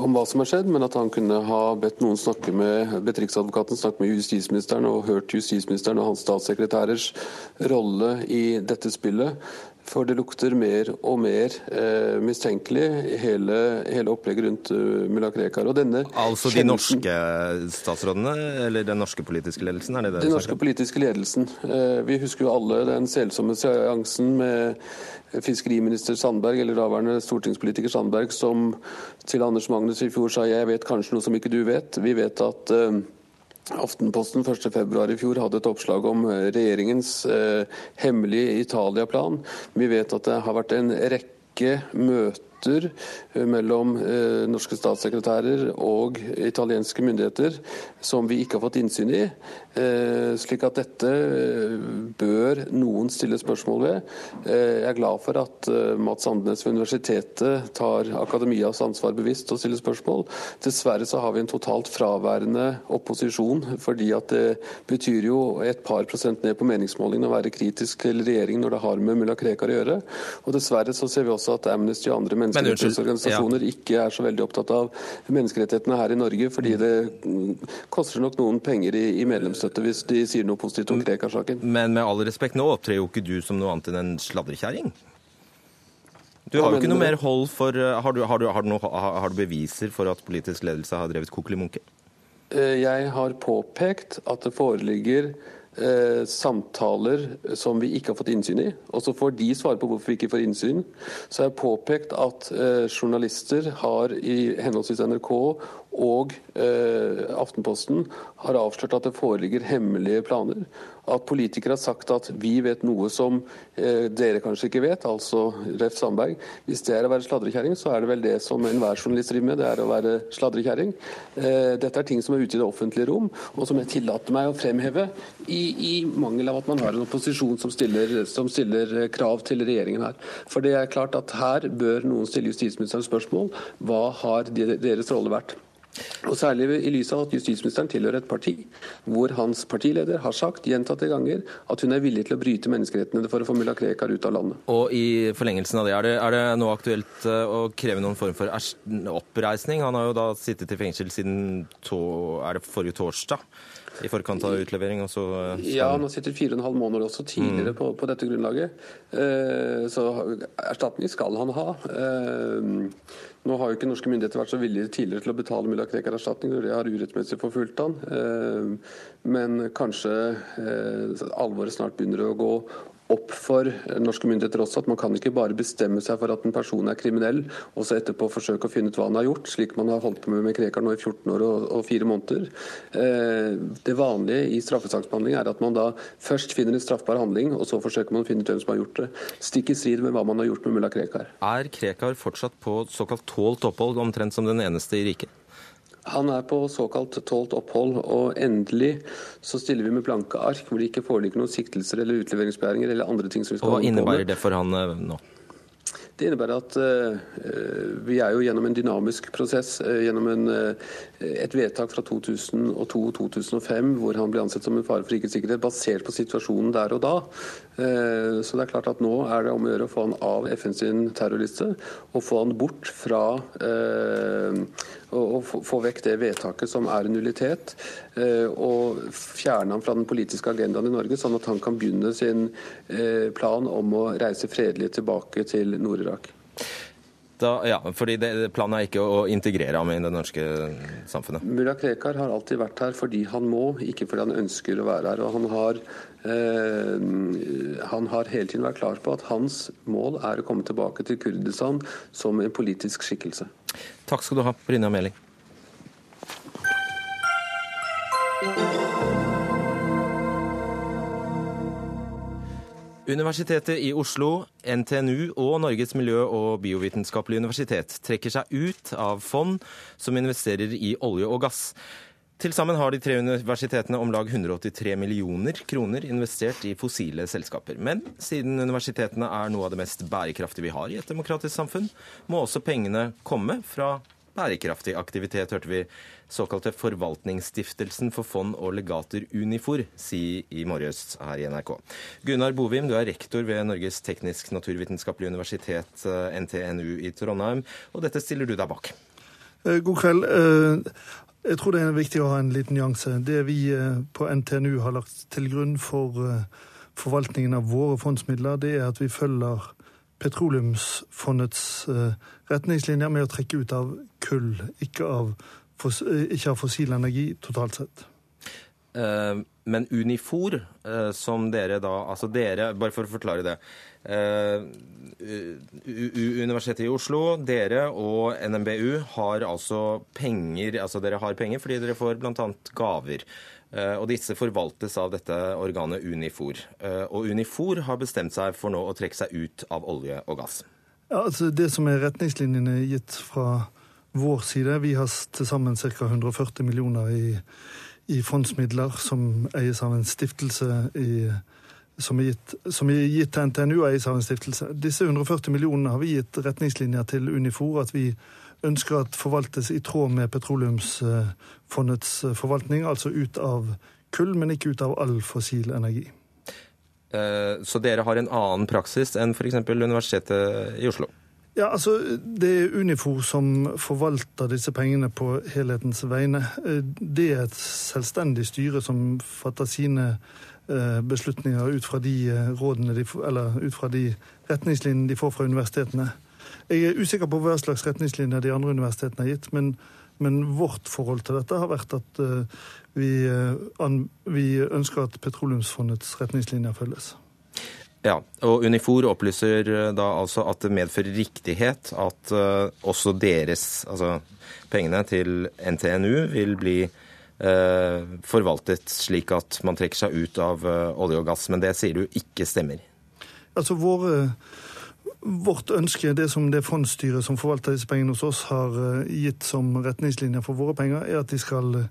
om hva som har skjedd, men at han kunne ha bedt noen snakke med bedt Riksadvokaten snakke med justisministeren og hørt justisministeren og hans statssekretærers rolle i dette spillet. For det lukter mer og mer eh, mistenkelig, hele, hele, opplegget rundt uh, mulla Krekar. Og denne altså de norske statsrådene, eller den norske politiske ledelsen? er det det Den norske politiske ledelsen. Eh, vi husker jo alle den selsomme seansen med fiskeriminister Sandberg, eller daværende stortingspolitiker Sandberg, som til Anders Magnus i fjor sa jeg vet kanskje noe som ikke du vet. Vi vet at eh, Aftenposten 1.2 i fjor hadde et oppslag om eh, regjeringens eh, hemmelige Italia-plan. Vi vet at det har vært en rekke møter møter eh, mellom eh, norske statssekretærer og italienske myndigheter som vi ikke har fått innsyn i. Eh, slik at dette bør noen stille spørsmål ved. Jeg er glad for at Mats Andenes ved universitetet tar akademias ansvar bevisst og stiller spørsmål. Dessverre så har vi en totalt fraværende opposisjon, fordi at det betyr jo et par prosent ned på meningsmålingene å være kritisk til regjeringen når det har med mulla Krekar å gjøre. Og dessverre så ser vi også at Amnesty og andre menneskerettighetsorganisasjoner ja. ikke er så veldig opptatt av menneskerettighetene her i Norge, fordi det koster nok noen penger i, i medlemsstøtte hvis de sier noe positivt om Krekar-saken. Men med all respekt, nå opptrer jo ikke du som noe annet enn en sladrekjerring. Du har jo ikke noe mer hold for har du, har, du, har, du noe, har du, beviser for at politisk ledelse har drevet kokkelimunke? munke? jeg har påpekt at det foreligger eh, samtaler som vi ikke har fått innsyn i. Og så får de svare på hvorfor vi ikke får innsyn. Så jeg har påpekt at eh, journalister har i henholdsvis NRK og eh, Aftenposten har avslørt at det foreligger hemmelige planer. At politikere har sagt at vi vet noe som eh, dere kanskje ikke vet, altså Ref. Sandberg. Hvis det er å være sladrekjerring, så er det vel det som enhver journalist driver med, det er å være sladrekjerring. Eh, dette er ting som er ute i det offentlige rom, og som jeg tillater meg å fremheve i, i mangel av at man har en opposisjon som stiller, som stiller eh, krav til regjeringen her. For det er klart at her bør noen stille justisministeren spørsmål. Hva har deres rolle vært? Og Særlig i lys av at justisministeren tilhører et parti hvor hans partileder har sagt gjentatte ganger at hun er villig til å bryte menneskerettene for å få mulla Krekar ut av landet. Og i forlengelsen av det, er det, det nå aktuelt eh, å kreve noen form for oppreisning? Han har jo da sittet i fengsel siden to, er det forrige torsdag i forkant av utlevering? Og så, eh, ja, han har sittet fire og en halv måned også tidligere mm. på, på, dette grunnlaget. Eh, så erstatning skal han ha. Eh, nå har jo ikke norske myndigheter vært så villige tidligere til å betale mulla Krekar erstatning når de har urettmessig forfulgt han. Eh, men kanskje eh, alvoret snart begynner å gå opp for norske myndigheter også at man kan ikke bare bestemme seg for at en person er kriminell, og så etterpå forsøke å finne ut hva han har gjort, slik man har holdt på med med Krekar nå i 14 år og, og 4 måneder. Eh, det vanlige i straffesaksbehandling er at man da først finner en straffbar handling, og så forsøker man å finne ut hvem som har gjort det. Stikk i strid med hva man har gjort med mulla Krekar. Er Krekar fortsatt på såkalt tålt opphold, omtrent som den eneste i riket? Han er på såkalt tålt opphold, og endelig så stiller vi med blanke ark hvor det ikke foreligger noen siktelser eller utleveringsbegjæringer eller andre ting som vi skal og Hva innebærer det for han eh, nå? Det innebærer at uh, vi er jo gjennom en dynamisk prosess, uh, gjennom en, uh, et vedtak fra 2002-2005 hvor han ble ansett som en fare for rikets sikkerhet, basert på situasjonen der og da. Så det er klart at nå er det om å gjøre å få han av FNs terrorliste og få han bort fra og få vekk det vedtaket som er en nullitet, og fjerne han fra den politiske agendaen i Norge, sånn at han kan begynne sin plan om å reise fredelig tilbake til Nord-Irak. Da, ja, fordi det, Planen er ikke å integrere ham i det norske samfunnet? Mulla Krekar har alltid vært her fordi han må, ikke fordi han ønsker å være her. og Han har, eh, han har hele tiden vært klar på at hans mål er å komme tilbake til Kurdistan som en politisk skikkelse. Takk skal du ha, Brynja Meling. Universitetet i Oslo, NTNU og Norges miljø- og biovitenskapelige universitet trekker seg ut av fond som investerer i olje og gass. Til sammen har de tre universitetene om lag 183 millioner kroner investert i fossile selskaper. Men siden universitetene er noe av det mest bærekraftige vi har i et demokratisk samfunn, må også pengene komme fra bærekraftig aktivitet, hørte vi såkalte Forvaltningsstiftelsen for fond og legater Unifor si i morges her i NRK. Gunnar Bovim, du er rektor ved Norges teknisk-naturvitenskapelige universitet, eh, NTNU i Trondheim, og dette stiller du deg bak. Eh, god kveld. Eh, jeg tror det er viktig å ha en liten nyanse. Det vi på NTNU har lagt til grunn for forvaltningen av våre fondsmidler, det er at vi følger petroleumsfondets retningslinjer med å trekke ut av kull, ikke av ikke av fossil energi totalt sett. Uh, men Unifor, uh, som dere da Altså dere, bare for å forklare det. Uh, Universitetet i Oslo, dere og NMBU har altså penger Altså dere har penger fordi dere får bl.a. gaver. Og disse forvaltes av dette organet Unifor. Og Unifor har bestemt seg for nå å trekke seg ut av olje og gass. Ja, altså Det som er retningslinjene gitt fra vår side. Vi har til sammen ca. 140 millioner i, i, fondsmidler som eies av en stiftelse i, som, er gitt, som er gitt til NTNU og eies av en stiftelse. Disse 140 millionene har vi gitt retningslinjer til Unifor at vi ønsker at forvaltes i tråd med petroleumsfondets forvaltning, altså ut av kull, men ikke ut av all fossil energi. Eh, så dere har en annen praksis enn f.eks. Universitetet i Oslo? Ja, altså, Det er Unifor som forvalter disse pengene på helhetens vegne. Det er et selvstendig styre som fatter sine eh, beslutninger ut fra de eh, rådene de, eller ut fra de retningslinjene de får fra universitetene. Jeg er usikker på hva slags retningslinjer de andre universitetene har gitt, men, men vårt forhold til dette har vært at eh, vi, vi ønsker at Petroleumsfondets retningslinjer følges. Ja, og Unifor opplyser eh, da altså at det medfører riktighet at uh, også deres, altså pengene til NTNU, vil bli uh, forvaltet slik at man trekker seg ut av olje og gass. Men det sier du ikke stemmer? Altså våre, Vårt ønske, det som det fondsstyret som forvalter disse pengene hos oss, har gitt som retningslinjer for våre penger, er at de skal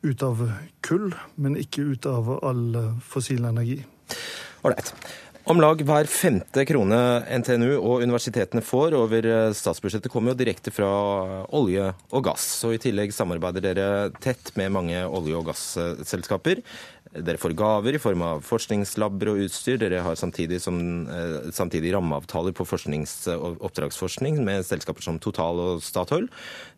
ut av kull, men ikke ut av all fossil energi. Ålreit. Om lag hver femte krone NTNU og universitetene får over eh, statsbudsjettet, kommer jo direkte fra olje og gass. Og I tillegg samarbeider dere tett med mange olje- og gasselskaper. Dere får gaver i form av forskningslabber og utstyr. Dere har samtidig, som, eh, samtidig rammeavtaler på oppdragsforskning med selskaper som Total og Statoil.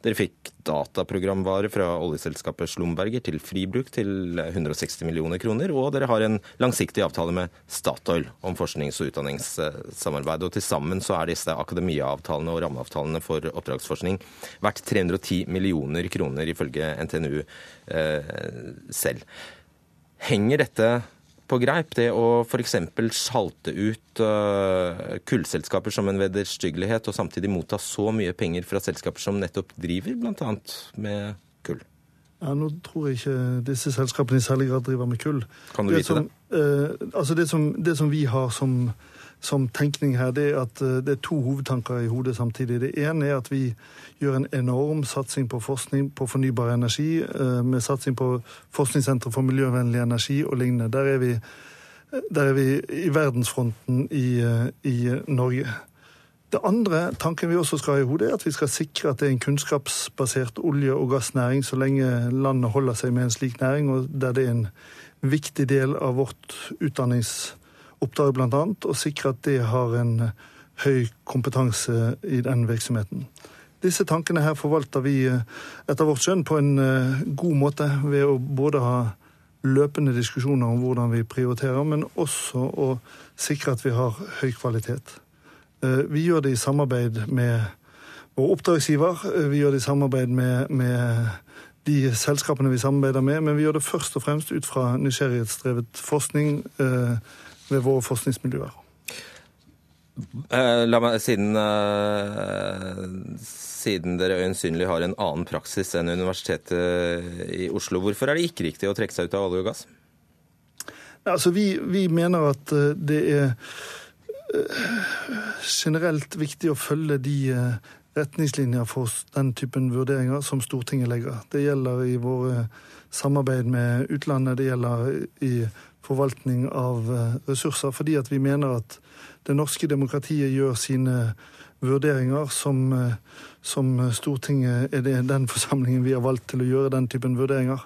Dere fikk dataprogramvare fra oljeselskapet Slumberger til fribruk til 160 millioner kroner. Og dere har en langsiktig avtale med Statoil om forsknings- og utdanningssamarbeid. Og til sammen så er disse akademiaavtalene og rammeavtalene for oppdragsforskning verdt 310 millioner kroner, ifølge NTNU eh, selv. Henger dette på greip, det å f.eks. sjalte ut uh, kullselskaper som en vederstyggelighet, og samtidig motta så mye penger fra selskaper som nettopp driver bl.a. med kull? Ja, Nå tror jeg ikke disse selskapene i særlig grad driver med kull. Kan du det vite som, det? Uh, altså det som, det som vi har som, som tenkning her, det er at eh, det er to hovedtanker i hodet samtidig. Det ene er at vi gjør en enorm satsing på forskning på fornybar energi, eh, med satsing på forskningssentre for miljøvennlig energi og lignende. Der er vi, der er vi i verdensfronten i, eh, i Norge. Det andre tanken vi også skal ha i hodet, er at vi skal sikre at det er en kunnskapsbasert olje- og gassnæring så lenge landet holder seg med en slik næring, og der det er en viktig del av vårt utdanningsoppdrag bl.a. å sikre at det har en høy kompetanse i den virksomheten. Disse tankene her forvalter vi eh, etter vårt skjønn på en eh, god måte ved å både ha løpende diskusjoner om hvordan vi prioriterer, men også å sikre at vi har høy kvalitet. Eh, Vi gjør det i samarbeid med vår oppdragsgiver, vi gjør det i samarbeid med, med de selskapene vi samarbeider med, men vi gjør det først og fremst ut fra nysgjerrighetsdrevet forskning eh, ved våre forskningsmiljøer. Eh, La meg, siden, eh, siden dere øyensynlig har en annen praksis enn Universitetet i Oslo, hvorfor er det ikke riktig å trekke seg ut av olje og gass? Altså, vi, vi mener at eh, det er generelt viktig å følge de retningslinjer for den typen vurderinger som Stortinget legger. Det gjelder i våre samarbeid med utlandet, det gjelder i forvaltning av eh, ressurser, fordi at vi mener at det norske demokratiet gjør sine vurderinger som, eh, som Stortinget er det, den forsamlingen vi har valgt til å gjøre den typen vurderinger.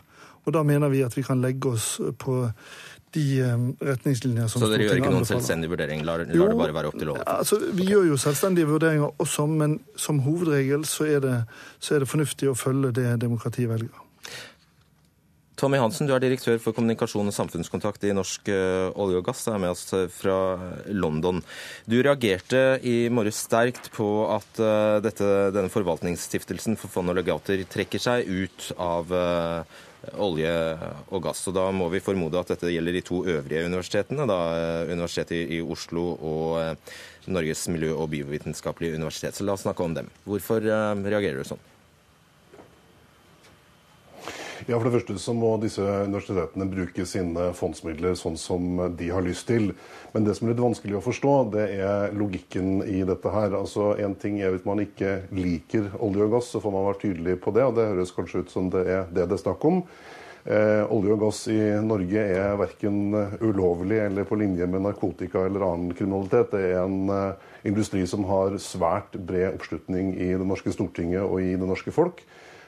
Og da mener vi at vi kan legge oss på de eh, retningslinjer som Så dere gjør ikke noen anbefaler. selvstendig vurdering? Lar, Jo, det bare være opp til lov? Altså, vi gjør jo selvstendige vurderinger også, men som hovedregel så er det, så er det fornuftig å følge det demokratiet velger. Tommy Hansen, du er direktør for kommunikasjon og samfunnskontakt i Norsk eh, olje og gass. Du er med oss eh, fra London. Du reagerte i morges sterkt på at eh, dette, denne forvaltningsstiftelsen for fond og legater trekker seg ut av olje og gass. Og da må vi formode at dette gjelder de to øvrige universitetene, da Universitetet i Oslo og Norges miljø- og biovitenskapelige universitet. Så la oss snakke om dem. Hvorfor reagerer du sånn? Ja, For det første så må disse universitetene bruke sine fondsmidler sånn som de har lyst til. Men det som er litt vanskelig å forstå, det er logikken i dette her. Altså, En ting er hvis man ikke liker olje og gass, så får man være tydelig på det. Og det høres kanskje ut som det er det det er snakk om. Eh, olje og gass i Norge er verken ulovlig eller på linje med narkotika eller annen kriminalitet. Det er en eh, industri som har svært bred oppslutning i det norske Stortinget og i det norske folk.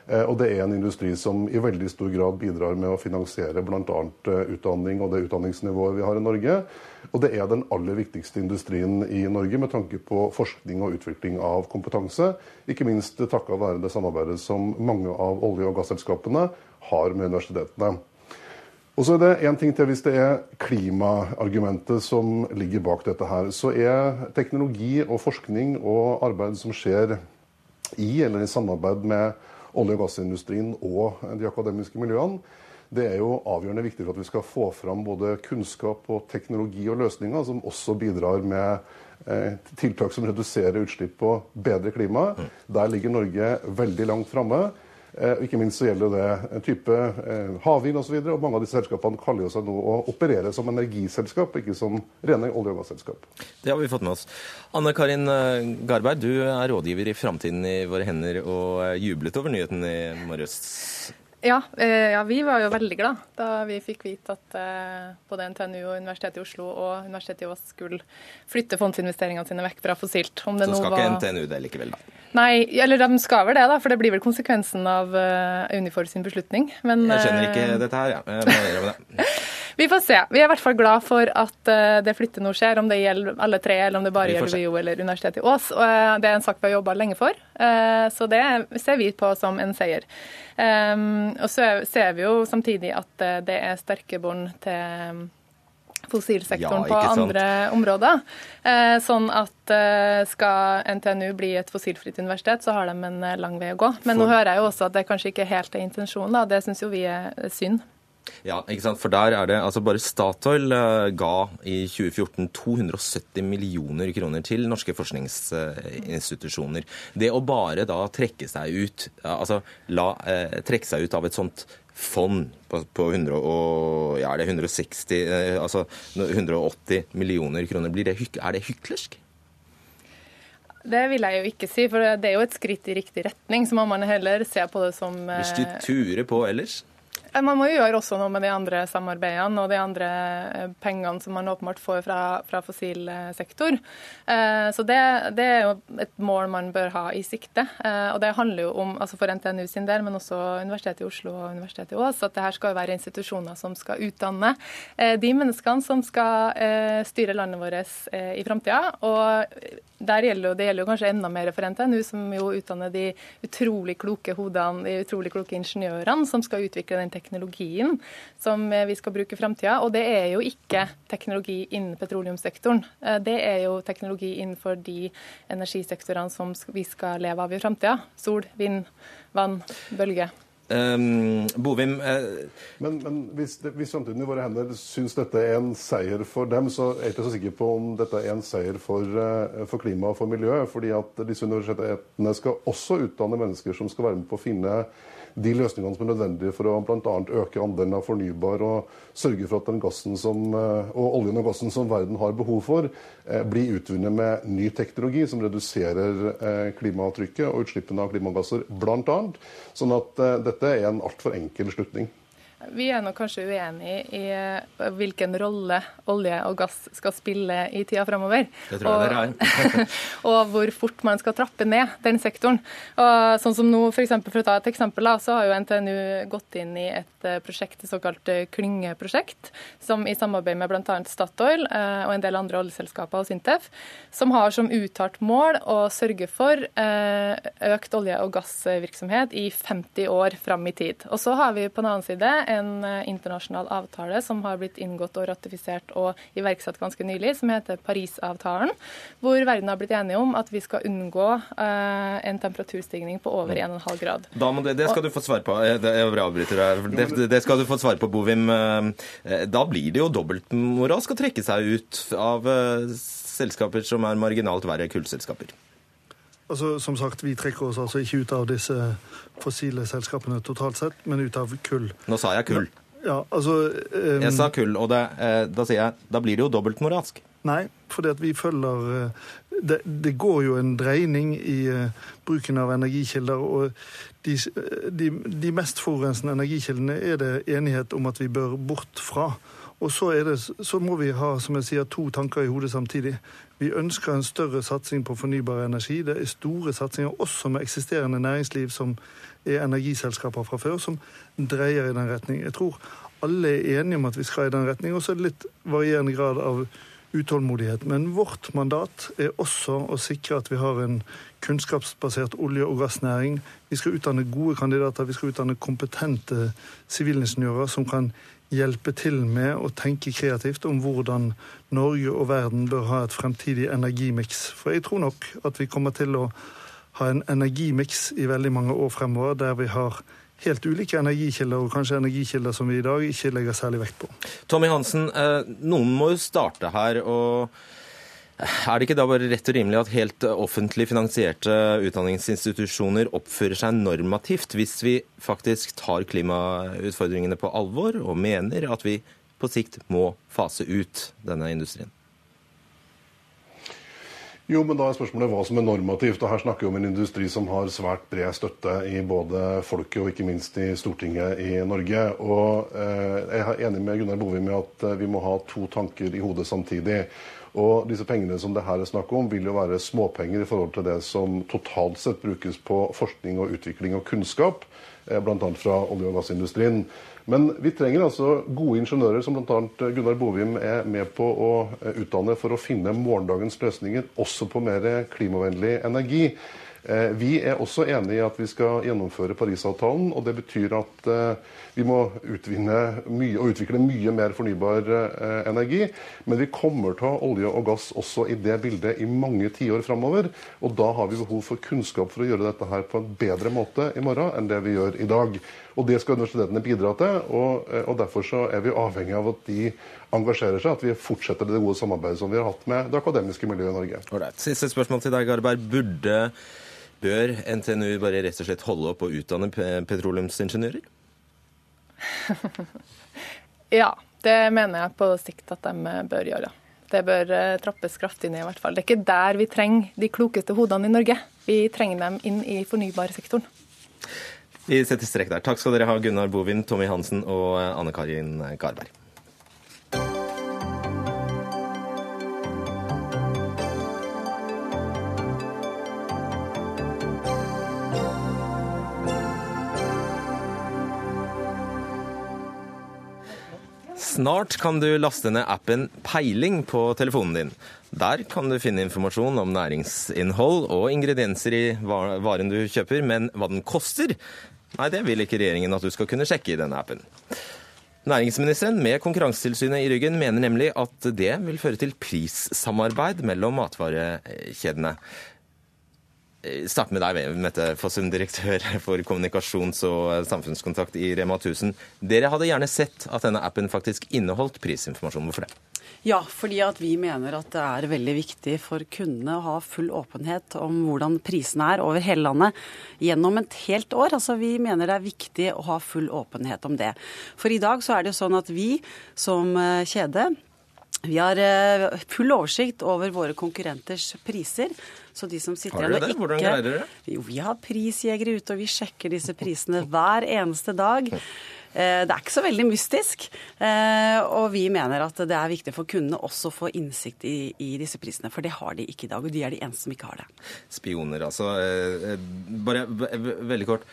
Eh, Og det er en industri som i veldig stor grad bidrar med å finansiere bl.a. utdanning og det utdanningsnivået vi har i Norge. Og det er den aller viktigste industrien i Norge med tanke på forskning og utvikling av kompetanse. Ikke minst takket være det samarbeidet som mange av olje- og gasselskapene har med universitetene. Og så er det en ting til Hvis det er klimaargumentet som ligger bak dette, her, så er teknologi og forskning og arbeid som skjer i eller i samarbeid med olje- og gassindustrien og de akademiske miljøene, det er jo avgjørende viktig for at vi skal få fram både kunnskap og teknologi og løsninger som også bidrar med eh, tiltak som reduserer utslipp og bedrer klimaet. Der ligger Norge veldig langt framme. Eh, og ikke minst så gjelder det en type eh, havvind osv. Og, og mange av disse selskapene kaller jo seg nå å operere som energiselskap, ikke som rene olje- og gasselskap. Det har vi fått med oss. Anne Karin eh, Garberg, du er rådgiver i Framtiden i våre hender og eh, jublet over nyheten i morges. Ja, eh, ja, vi var jo veldig glad da vi fikk vite at eh, både NTNU og Universitetet i Oslo og Universitetet i Ås skulle flytte fondsinvesteringene sine vekk fra fossilt. Så skal var... ikke NTNU det likevel, da? Nei, eller de skal vel det, da, for det blir vel konsekvensen av uh, Unifor sin beslutning. Men, jeg skjønner ikke dette her, ja. Jeg det. Vi får se. Vi er i hvert fall glad for at uh, det flyttet nå skjer, om det gjelder alle tre, eller om det bare gjelder UiO eller Universitetet i Ås. Og, uh, det er en sak vi har jobba lenge for, så det ser vi på som en seier. Um, og så ser vi jo samtidig at det er sterke bånd til fossilsektoren ja, på andre områder. Eh, sånn at eh, skal NTNU bli et fossilfritt universitet, så har de en lang vei å gå. Men For... nå hører jeg jo også at det kanskje ikke helt er intensjonen. Da. Det syns jo vi er synd. Ja, ikke sant? for der er det, altså Bare Statoil ga i 2014 270 millioner kroner til norske forskningsinstitusjoner. Det å bare da trekke seg ut, altså la, trekke seg ut av et sånt fond på, på 100 og, ja, det 160, uh, altså 180 millioner kroner, det, er det hyklersk? Det vil jeg jo ikke si, for det er jo et skritt i riktig retning. Så må man heller se på det som Hvis du turer på ellers? Eh, man må jo gjøre også noe med de andre samarbeidene og de andre eh, pengene som man åpenbart får fra, fra fossil eh, sektor. Så det, det, er jo et mål man bør ha i sikte. Og det handler jo om, altså for NTNU sin del, men også Universitetet i Oslo og Universitetet i Ås, at det her skal være institusjoner som skal utdanne de menneskene som skal styre landet vårt i framtida. Og der gjelder, det gjelder jo kanskje enda mer for NTNU, som jo utdanner de utrolig kloke hodene, de utrolig kloke ingeniørene som skal utvikle den teknologien teknologien som eh, vi skal bruke i framtida. Og det er jo ikke teknologi innen petroleumssektoren. Eh, det er jo teknologi innenfor de energisektorene som vi skal leve av i framtida. Sol, vind, vann, bølge. Um, Bovim uh... Men, men hvis, det, hvis, framtiden i våre hender syns dette er en seier for dem, så er jeg ikke så sikker på om dette er en seier for, uh, for klima og for miljø. fordi at disse universitetene skal også utdanne mennesker som skal være med på å finne de løsningene som er nødvendige for å bl.a. øke andelen av fornybar og sørge for at den gassen som, eh, og oljen og gassen som verden har behov for, eh, blir utvunnet med ny teknologi som reduserer klimaavtrykket klimatrykket og utslippene av klimagasser bl.a. Sånn at dette er en altfor enkel slutning. Vi er nok kanskje uenig i eh, hvilken rolle olje og gass skal spille i tida framover. Det tror jeg og, dere er. og hvor fort man skal trappe ned den sektoren. Og sånn som nå, For, eksempel, for å ta et eksempel, så har jo NTNU gått inn i et eh, prosjekt, et såkalt eh, klyngeprosjekt, som i samarbeid med bl.a. Statoil og en del andre oljeselskaper og Sintef, som har som uttalt mål å sørge for økt olje- og gassvirksomhet i 50 år fram i tid. Og så har vi på den annen side en eh, internasjonal avtale som har blitt inngått og ratifisert og iverksatt ganske nylig, som heter Parisavtalen, hvor verden har blitt enige om at vi skal unngå uh, en temperaturstigning på over 1,5 mm. grad. Det, det skal du få svar på. Jeg avbryter deg. Det, det skal du få svar på, Bovim. Eh, da blir det jo dobbeltmoral å trekke seg ut av selskaper som er marginalt verre kullselskaper. Altså, Som sagt, vi trekker oss altså ikke ut av disse fossile selskapene totalt sett, men ut av kull. Nå sa jeg kull. Ja, altså... Um, jeg sa kull, og det, eh, da sier jeg da blir det jo dobbeltmoralsk. Nei, fordi at vi følger eh, det, det, går jo en dreining i bruken av energikilder. og de, de, de mest forurensende energikildene er det enighet om at vi bør bort fra. Og så, det, så, må vi ha som jeg sier, to tanker i hodet samtidig. Vi ønsker en større satsing på fornybar energi. Det er store satsinger også med eksisterende næringsliv som er energiselskaper fra før, som dreier i den retning. Jeg tror alle er enige om at vi skal i den retning. Og så er det litt varierende grad av utålmodighet. Men vårt mandat er også å sikre at vi har en kunnskapsbasert olje- og gassnæring. Vi skal utdanne gode kandidater, vi skal utdanne kompetente sivilingeniører som kan hjelpe til med å tenke kreativt om hvordan Norge og verden bør ha et fremtidig energimiks. For jeg tror nok at vi kommer til å ha en energimiks i veldig mange år fremover, der vi har helt ulike energikilder, og kanskje energikilder som vi i dag ikke legger særlig vekt på. Tommy Hansen, eh, noen må jo starte her. og er det ikke da bare rett og rimelig at helt offentlig finansierte utdanningsinstitusjoner oppfører seg normativt, hvis vi faktisk tar klimautfordringene på alvor og mener at vi på sikt må fase ut denne industrien? Jo, men da er spørsmålet hva som er normativt. og Her snakker vi om en industri som har svært bred støtte i både folket og ikke minst i Stortinget i Norge. Og eh, Jeg er enig med Gunnar Bovim i at vi må ha to tanker i hodet samtidig. Og disse pengene som det her er snakk om, vil jo være småpenger i forhold til det som totalt sett brukes på forskning og utvikling og kunnskap, eh, bl.a. fra olje- og gassindustrien. Men vi trenger altså gode ingeniører, som bl.a. Gunnar Bovim er med på å eh, utdanne for å finne morgendagens løsninger, også på mer klimavennlig energi. Eh, vi er også enig i at vi skal gjennomføre Parisavtalen. og Det betyr at eh, vi må utvinne mye og utvikle mye mer fornybar eh, energi. Men vi kommer til å ha olje og gass også i det bildet i mange tiår framover. Og da har vi behov for kunnskap for å gjøre dette her på en bedre måte i morgen enn det vi gjør i dag. Og det skal universitetene bidra til. Og, og derfor så er vi avhengig av at de engasjerer seg, at vi fortsetter det gode samarbeidet som vi har hatt med det akademiske miljøet i Norge. Alright. Siste spørsmål til deg, Garberg. Burde Bør NTNU bare rett og slett holde opp og utdanne petroleumsingeniører? ja, det mener jeg på sikt at de bør gjøre. Det bør eh, trappes kraftig ned, i hvert fall. Det er ikke der vi trenger de klokeste hodene i Norge. Vi trenger dem inn i fornybarsektoren. Vi setter strek der. Takk skal dere ha, Gunnar Bovin, Tommy Hansen og Anne Karin Garberg. Snart kan du laste ned appen Peiling på telefonen din. Der kan du finne informasjon om næringsinnhold og ingredienser i varen du kjøper, men hva den koster, nei, det vil ikke regjeringen at du skal kunne sjekke i denne appen. Næringsministeren med Konkurransetilsynet i ryggen mener nemlig at det vil føre til prissamarbeid mellom matvarekjedene. Eh, starte med deg, Mette Fossum, direktør for kommunikasjons- og samfunnskontakt i Rema 1000. Dere hadde gjerne sett at denne appen faktisk inneholdt prisinformasjon. Hvorfor det? Ja, fordi at vi mener at det er veldig viktig for kundene å ha full åpenhet om hvordan prisene er over hele landet gjennom et helt år. Altså Vi mener det er viktig å ha full åpenhet om det. For i dag så er det jo sånn at vi som eh, kjede vi har eh, full oversikt over våre konkurrenters priser. Så de som sitter har dere det? Ikke... Hvordan greier dere det? Jo, vi har prisjegere ute, og vi sjekker disse prisene hver eneste dag. Eh, det er ikke så veldig mystisk. Eh, og vi mener at det er viktig for kundene også å få innsikt i, i, disse prisene. For det har de ikke i dag, og de er de eneste som ikke har det. Spioner, altså. Bare veldig kort.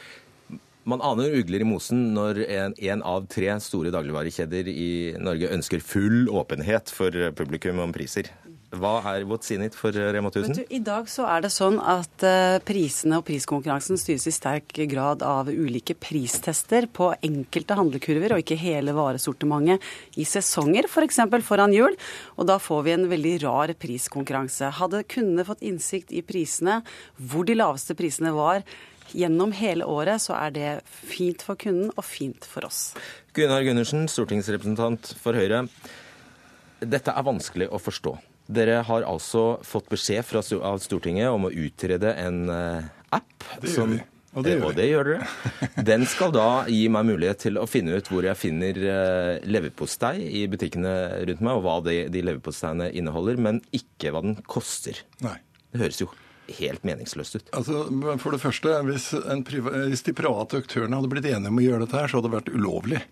Man aner ugler i mosen når en, en, av tre store dagligvarekjeder i Norge ønsker full åpenhet for publikum om priser. Hva er what's in it for Rema 1000? I dag så er det sånn at uh, prisene og priskonkurransen styres i sterk grad av ulike pristester på enkelte handlekurver, og ikke hele varesortimentet i sesonger, f.eks. For foran jul. Og da får vi en veldig rar priskonkurranse. Hadde kundene fått innsikt i prisene, hvor de laveste prisene var, gjennom hele året, så er det fint for kunden og fint for oss. Gunnar Gundersen, stortingsrepresentant for Høyre. Dette er vanskelig å forstå. Dere har altså fått beskjed fra, Stortinget om å utrede en uh, app. Det gjør som, vi. Og det, gjør, og det gjør dere. Den skal da gi meg mulighet til å finne ut hvor jeg finner uh, leverpostei i butikkene rundt meg, og hva de, de leverposteiene inneholder, men ikke hva den koster. Nei. Det høres jo helt meningsløst ut. Altså, for det første, hvis, hvis de private aktørene hadde blitt enige om å gjøre dette, her, så hadde det vært ulovlig.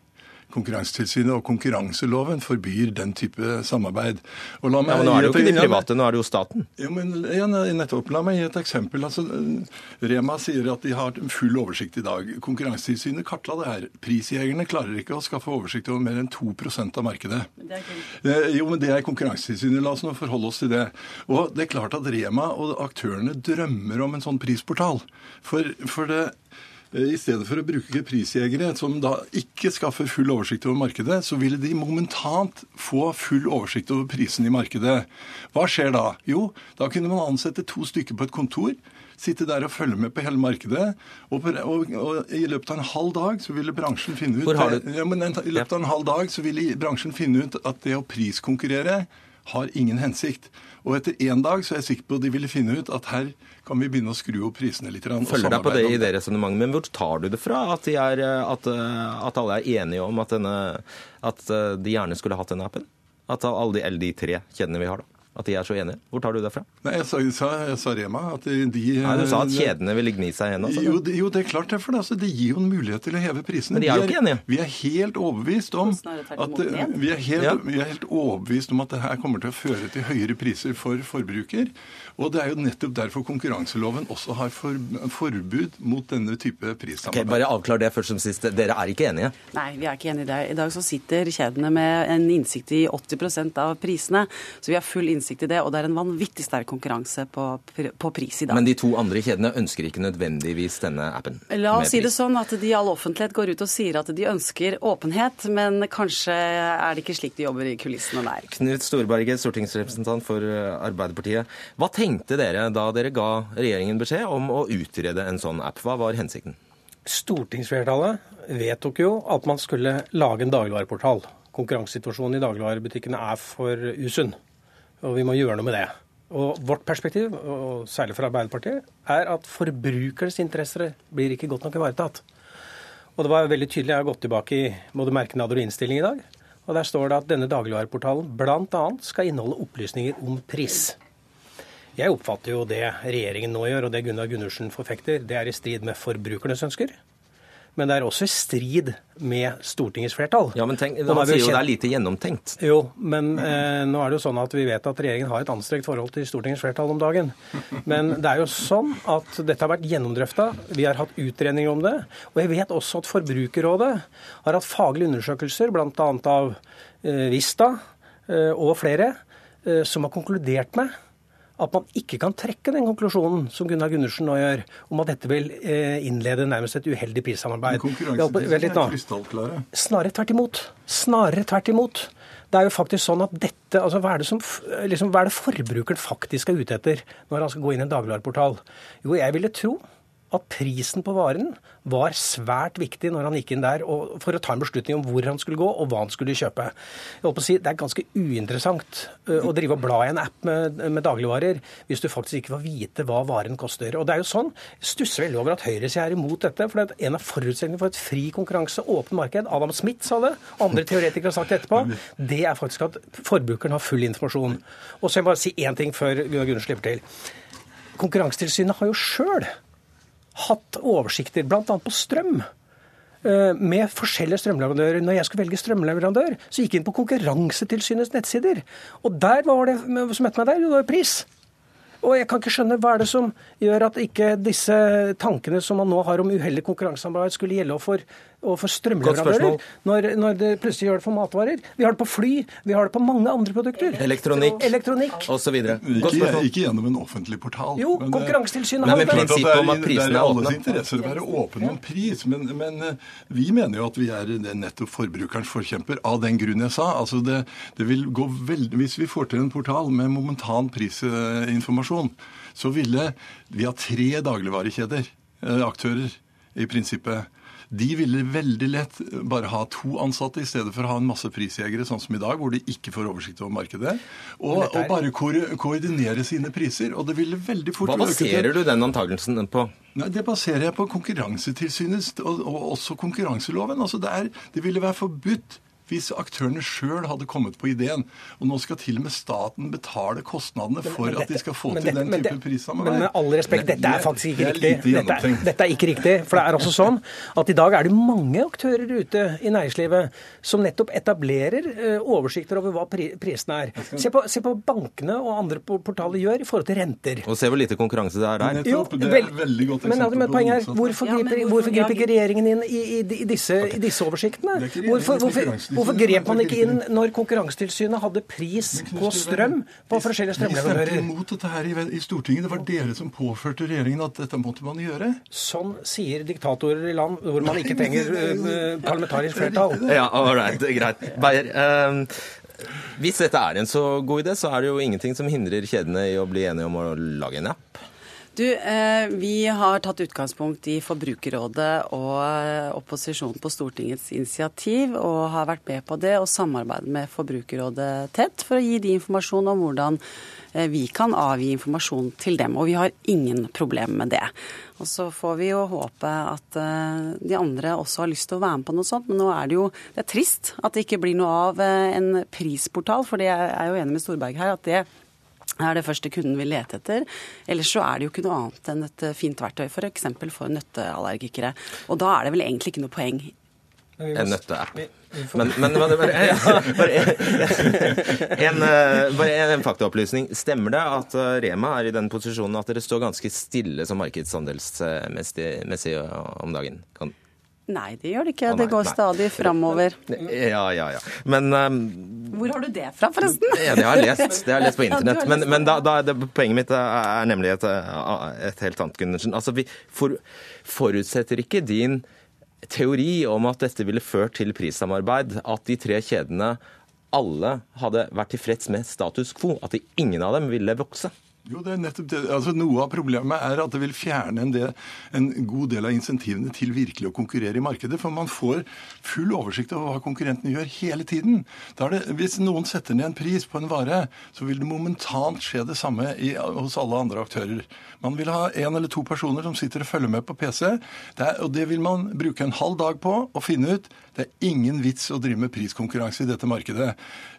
Konkurransetilsynet og konkurranseloven forbyr den type samarbeid. ja, men Nå er det jo ikke de private, nå er det jo staten. Ja, men ja, nettopp. La meg gi et eksempel. Altså, Rema sier at de har full oversikt i dag. Konkurransetilsynet kartla det her. Prisjegerne klarer ikke å skaffe oversikt over mer enn 2% av markedet. Eh, jo, men det er Konkurransetilsynet. La oss nå forholde oss til det. Og det er klart at Rema og aktørene drømmer om en sånn prisportal. For, for det I stedet for å bruke prisjegere som da ikke skaffer full oversikt over markedet, så ville de momentant få full oversikt over prisene i markedet. Hva skjer da? Jo, da kunne man ansette to stykker på et kontor. Sitte der og følge med på hele markedet. Og, og, og I løpet av en halv dag så ville bransjen finne ut ja, men I løpet av en halv dag så ville bransjen finne ut at det å priskonkurrere har ingen hensikt. Og etter én dag så er jeg sikker på at de ville finne ut at her kan vi begynne å skru opp prisene litt. Følger deg på det i det resonnementet, men hvor tar du det fra at, de er, at, at, alle er enige om at, denne, at, de gjerne skulle hatt denne appen? At alle de, eller de tre kjedene vi har, da? At de er så enige? Hvor tar du det fra? Nei, Jeg sa, jeg sa Rema at de Nei, Du sa at kjedene ville gni seg igjen? Altså. Jo, det, jo, det er klart det. For det, altså, det gir jo en mulighet til å heve prisene. Men de er jo ikke enige. Vi er helt overbevist om at vi er helt, Ja. vi er helt overbevist om at det her kommer til å føre til høyere priser for forbruker. Og det er jo nettopp derfor konkurranseloven også har for, forbud mot denne type Ok, Okay, bare avklar det først som sist. Dere er ikke enige? Nei, vi er ikke enige i det. I dag så sitter kjedene med en innsikt i 80% av prisene. Så vi har full innsikt i det, og det er en vanvittig sterk konkurranse på, på pris i dag. Men de to andre kjedene ønsker ikke nødvendigvis denne appen? La oss si det sånn at de i all offentlighet går ut og sier at de ønsker åpenhet, men kanskje er det ikke slik de jobber i kulissene der. Knut Storberget, stortingsrepresentant for eh, Arbeiderpartiet. Hva tenkte dere da dere ga regjeringen beskjed om å utrede en sånn app? Hva var hensikten? Stortingsflertallet vedtok jo at man skulle lage en dagligvareportal. Konkurransesituasjonen i dagligvarebutikkene er for usunn, og vi må gjøre noe med det. Og Vårt perspektiv, og særlig fra Arbeiderpartiet, er at forbrukernes interesser blir ikke godt nok ivaretatt. Og det var veldig tydelig, Jeg har gått tilbake i både merknader og innstilling i dag. og Der står det at denne dagligvareportalen bl.a. skal inneholde opplysninger om pris. Jeg oppfatter jo det regjeringen nå gjør, og det Gunnar Gundersen forfekter, det er i strid med forbrukernes ønsker. Men det er også i strid med Stortingets flertall. Ja, men tenk, Han er sier jo kjent- det er lite gjennomtenkt. Jo, men eh, nå er det jo sånn at vi vet at regjeringen har et anstrengt forhold til Stortingets flertall om dagen. Men det er jo sånn at dette har vært gjennomdrøfta. Vi har hatt utredninger om det. Og jeg vet også at Forbrukerrådet har hatt faglige undersøkelser, bl.a. av eh, Vista eh, og flere, eh, som har konkludert med at man ikke kan trekke den konklusjonen som Gunnar Gundersen nå gjør, om at dette vil eh, innlede nærmest et uheldig prissamarbeid. Er. Snarere tvert imot. Snarere tvert imot. Det er jo faktisk sånn at dette, altså Hva er det, som, liksom, hva er det forbrukeren faktisk er ute etter når han skal gå inn i en dagligvareportal? Jo, jeg ville tro at prisen på varen var svært viktig når han gikk inn der for å ta en beslutning om hvor han skulle gå og hva han skulle kjøpe. Jeg på å si, Det er ganske uinteressant å drive og bla i en app med, med dagligvarer hvis du faktisk ikke får vite hva varen koster. Og det er jo sånn, Jeg stusser veldig over at høyresida er imot dette. for det er En av forutsetningene for et fri konkurranse, åpent marked, Adam Smith sa det, andre teoretikere har sagt det etterpå, det er faktisk at forbrukeren har full informasjon. Og så vil jeg bare si én ting før Gunnar Gunnar slipper til. Konkurransetilsynet har jo sjøl hatt oversikter, bl.a. på strøm. eh, Med forskjellige strømleverandører. Når jeg skulle velge strømleverandør, så gikk jeg inn på Konkurransetilsynets nettsider. Og der var det som møtte meg der, det var pris. Og jeg kan ikke skjønne hva er det som gjør at ikke disse tankene som man nå har om uheldig konkurransesamarbeid, skulle gjelde overfor, for strømleverandører, når, når det plutselig gjør det for matvarer. Vi har det på fly, vi har det på mange andre produkter. Elektronikk Elektronikk. osv. Ikke, ikke gjennom en offentlig portal. Jo, Men, eh, Konkurransetilsynet har men, det. Det er- om at Det er i alles åpne. interesse å være åpen om pris, men, men eh, vi mener jo at vi er nettopp forbrukerens forkjemper av den grunn jeg sa. Altså det, det vil gå veldig, Hvis vi får til en portal med momentan prisinformasjon, så ville vi ha tre dagligvarekjeder, eh, aktører, i prinsippet. De ville veldig lett bare ha to ansatte i stedet for å ha en masse prisjegere, sånn som i dag, hvor de ikke får oversikt over markedet. Og, og bare ko- koordinere sine priser. Og det ville veldig fort Hva baserer du den antakelsen på? Nei, Det baserer jeg på Konkurransetilsynet og, og også konkurranseloven. Altså det, er, det ville være forbudt hvis aktørene sjøl hadde kommet på ideen. Og nå skal til og med staten betale kostnadene for Men at de skal få til dette- den type prissamarbeid. Men med all respekt, dette er faktisk ikke det er riktig. lite Dette er, dette er ikke riktig. For det er altså sånn at i dag er det mange aktører ute i næringslivet som nettopp etablerer eh, oversikter over hva pri prisene er. Se på, se på bankene og andre portaler gjør i forhold til renter. Og se hvor lite konkurranse det er der. Jo, det er veldig godt men, eksempel men på poenget er, hvorfor Ja, men griper, hvorfor- hvorfor griper ikke regjeringen inn i, i, i, disse, i disse oversiktene? Er Hvorfor, hvorfor, hvorfor grep man ikke inn når Konkurransetilsynet hadde pris på strøm på forskjellige Vi stemte imot dette her i, i Stortinget. Det var dere som påførte regjeringen at dette måtte man gjøre. Sånn sier diktatorer i land hvor man ikke trenger eh, parlamentarisk flertall. Ja, ålreit. Greit. Beyer, eh, hvis dette er en så god idé, så er det jo ingenting som hindrer kjedene i å bli enige om å lage en app. Du, eh, Vi har tatt utgangspunkt i Forbrukerrådet og eh, opposisjonen på Stortingets initiativ, og har vært med på det og samarbeidet med Forbrukerrådet tett for å gi de informasjon om hvordan eh, vi kan avgi informasjon til dem. Og vi har ingen problemer med det. Og så får vi jo håpe at de andre også har lyst til å være med på noe sånt, men nå er det jo det er trist at det ikke blir noe av en prisportal, for det er jeg jo enig med Storberg her at det er det første kunden vil lete etter. Ellers så er det jo ikke noe annet enn et eh, fint verktøy f.eks. For, for nøtteallergikere. Og da er det vel egentlig ikke noe poeng. En nøtteapp. Men, men, men bare, bare, en, eh, bare en faktaopplysning. Stemmer det at eh, Rema er i den posisjonen at dere står ganske stille som markedsandelsmessig om dagen? Kan Nei, det gjør det ikke. Å, nei, det går nei. stadig framover. Ja, ja, ja. Men um, Hvor har du det fra, forresten? Ja, det har jeg lest, det har jeg lest på Ja, internett. Men, men da, da, det, poenget mitt er nemlig et, et helt annet, Gundersen. Altså, vi for, forutsetter ikke din teori om at dette ville ført til prissamarbeid, at de tre kjedene alle hadde vært tilfreds med status quo? At ingen av dem ville vokse? Jo, det er nettopp det. Altså, Noe av problemet er at det vil fjerne en, del, en god del av insentivene til virkelig å konkurrere i markedet. For man får full oversikt over hva konkurrentene gjør hele tiden. Da det, hvis noen setter ned en pris på en vare, så vil det momentant skje det samme i, hos alle andre aktører. Man vil ha en eller to personer som sitter og følger med på PC, det er, og det vil man bruke en halv dag på å finne ut. Det er ingen vits å drive med priskonkurranse i dette markedet.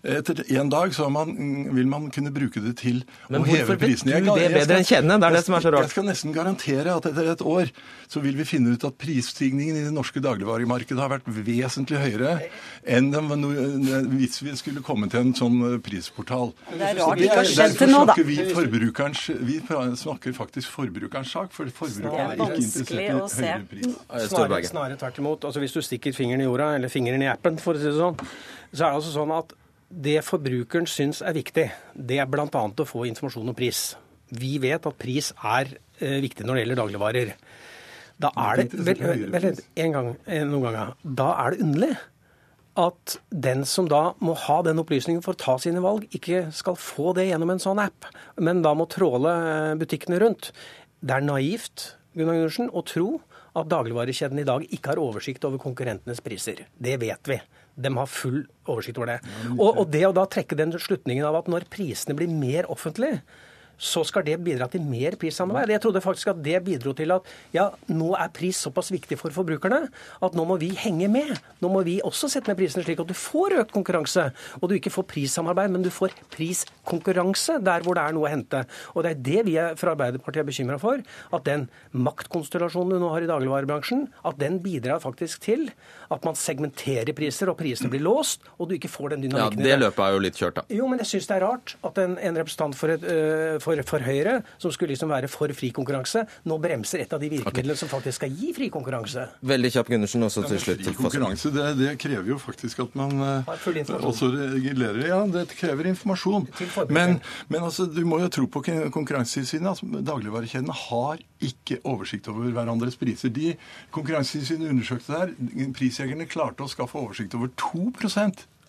Etter en dag så man, vil man kunne bruke det til Men å heve hvorfor du Jeg det er bedre enn kjenne, Det er det som er så rart. Jeg skal nesten garantere at etter et år så vil vi finne ut at prisstigningen i det norske dagligvaremarkedet har vært vesentlig høyere enn hvis vi skulle komme til en sånn eh, prisportal. Det er rart det ikke har skjedd til nå, da. vi Vi snakker faktisk forbrukerens sak, for forbrukeren er ikke interessert i høyere pris. Snarere, snarere tvert imot. Altså, hvis du stikker fingeren i jorda, eller fingeren i appen, for å si det sånn, så er det altså sånn at det forbrukeren syns er viktig, det er bl.a. å få informasjon om pris. Vi vet at pris er eh, viktig når det gjelder dagligvarer. Da er det vel, vel, en gang, eh, noen ganger, Da er det underlig at den som da må ha den opplysningen for å ta sine valg, ikke skal få det gjennom en sånn app, men da må tråle eh, butikkene rundt. Det er naivt Gunnar Gundersen, å tro at dagligvarekjeden i dag ikke har oversikt over konkurrentenes priser. Det vet vi. De har full oversikt over det. Og, og det å da trekke den slutningen av at når prisene blir mer offentlige, så skal det bidra til mer prissamarbeid. Jeg trodde faktisk at det bidro til at ja, nå er pris såpass viktig for forbrukerne at nå må vi henge med. Nå må vi også sette ned prisene slik at du får økt konkurranse. Og du ikke får prissamarbeid, men du får priskonkurranse der hvor det er noe å hente. Og det er det vi fra Arbeiderpartiet er bekymra for. At den maktkonstellasjonen du nå har i dagligvarebransjen, at den bidrar faktisk til at man segmenterer priser, og prisene blir låst, og du ikke får den dynamikken Ja, Det løpet er jo litt kjørt, da. jo, men jeg syns det er rart at en, en representant for, et, øh, for, for Høyre, som skulle liksom være for fri konkurranse, nå bremser et av de virkemidlene som faktisk skal gi fri konkurranse. Veldig kjapp, Gundersen, også til slutt. Fri konkurranse, det, det krever jo faktisk at man eh, også regulerer. Ja, det krever informasjon. Men, men altså, du må jo tro på Konkurransetilsynet. Altså, dagligvarekjedene har ikke oversikt over hverandres priser. De Konkurransetilsynet undersøkte der. Prisjegerne klarte å skaffe oversikt over 2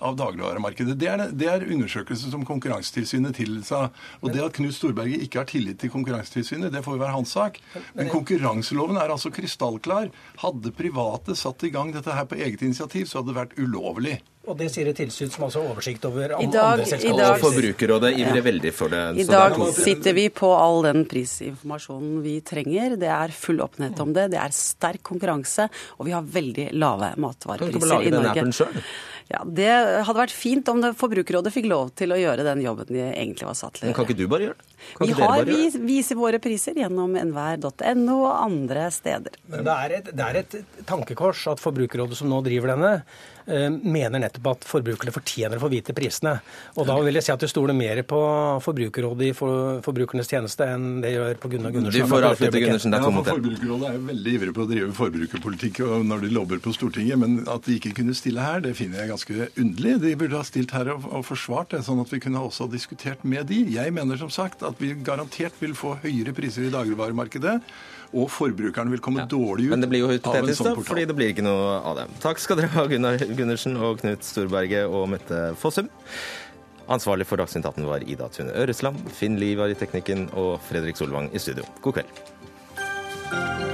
av dagligvaremarkedet. Det er, det er undersøkelser som Konkurransetilsynet tilsa. Og det at Knut Storberget ikke har tillit til Konkurransetilsynet, det får være hans sak. Men konkurranseloven er altså krystallklar. Hadde private satt i gang dette her på eget initiativ, så hadde det vært ulovlig. Og det sier et tilsyn som altså har oversikt over I dag- andre i dag- Og Forbrukerrådet ivrer veldig for det. I så det er dag sitter vi på all den prisinformasjonen vi trenger. Det er full åpenhet om det. Det er sterk konkurranse, og vi har veldig lave matvarepriser i Kan du ikke lage den appen selv? Ja, Det hadde vært fint om Forbrukerrådet fikk lov til å gjøre den jobben de egentlig var satt til å Men kan ikke du bare gjøre det? Kan Vi ikke dere har bare gjøre vi, viser våre priser gjennom enhver.no og andre steder. Men det er, et, det er et tankekors at Forbrukerrådet som nå driver denne, mener nettopp at forbrukerne fortjener å få vite prisene. Og da vil jeg si at du stoler mer på Forbrukerrådet i for, forbrukernes tjeneste enn det gjør på Gunnar Gundersen. Du får avslutte, Gundersen. Det er to mot én. Forbrukerrådet er jo veldig ivrig på å drive forbrukerpolitikk og når de lobber på Stortinget, men at de ikke kunne stille her, det finner jeg ganske underlig. De burde ha stilt her og, og forsvart det, sånn at vi kunne også ha diskutert med de. Jeg mener som sagt at vi garantert vil få høyere priser i dagligvaremarkedet, og forbrukeren vil komme dårlig ut Men det blir jo av en hypotetisk, sånn da, fordi det blir ikke noe av det. Takk skal dere ha, Gunnar Gundersen og Knut Storberget og Mette Fossum. Ansvarlig for Dagsnytt 18 var Ida Tune Øresland. Finn Liv var i teknikken, og Fredrik Solvang i studio. God kveld.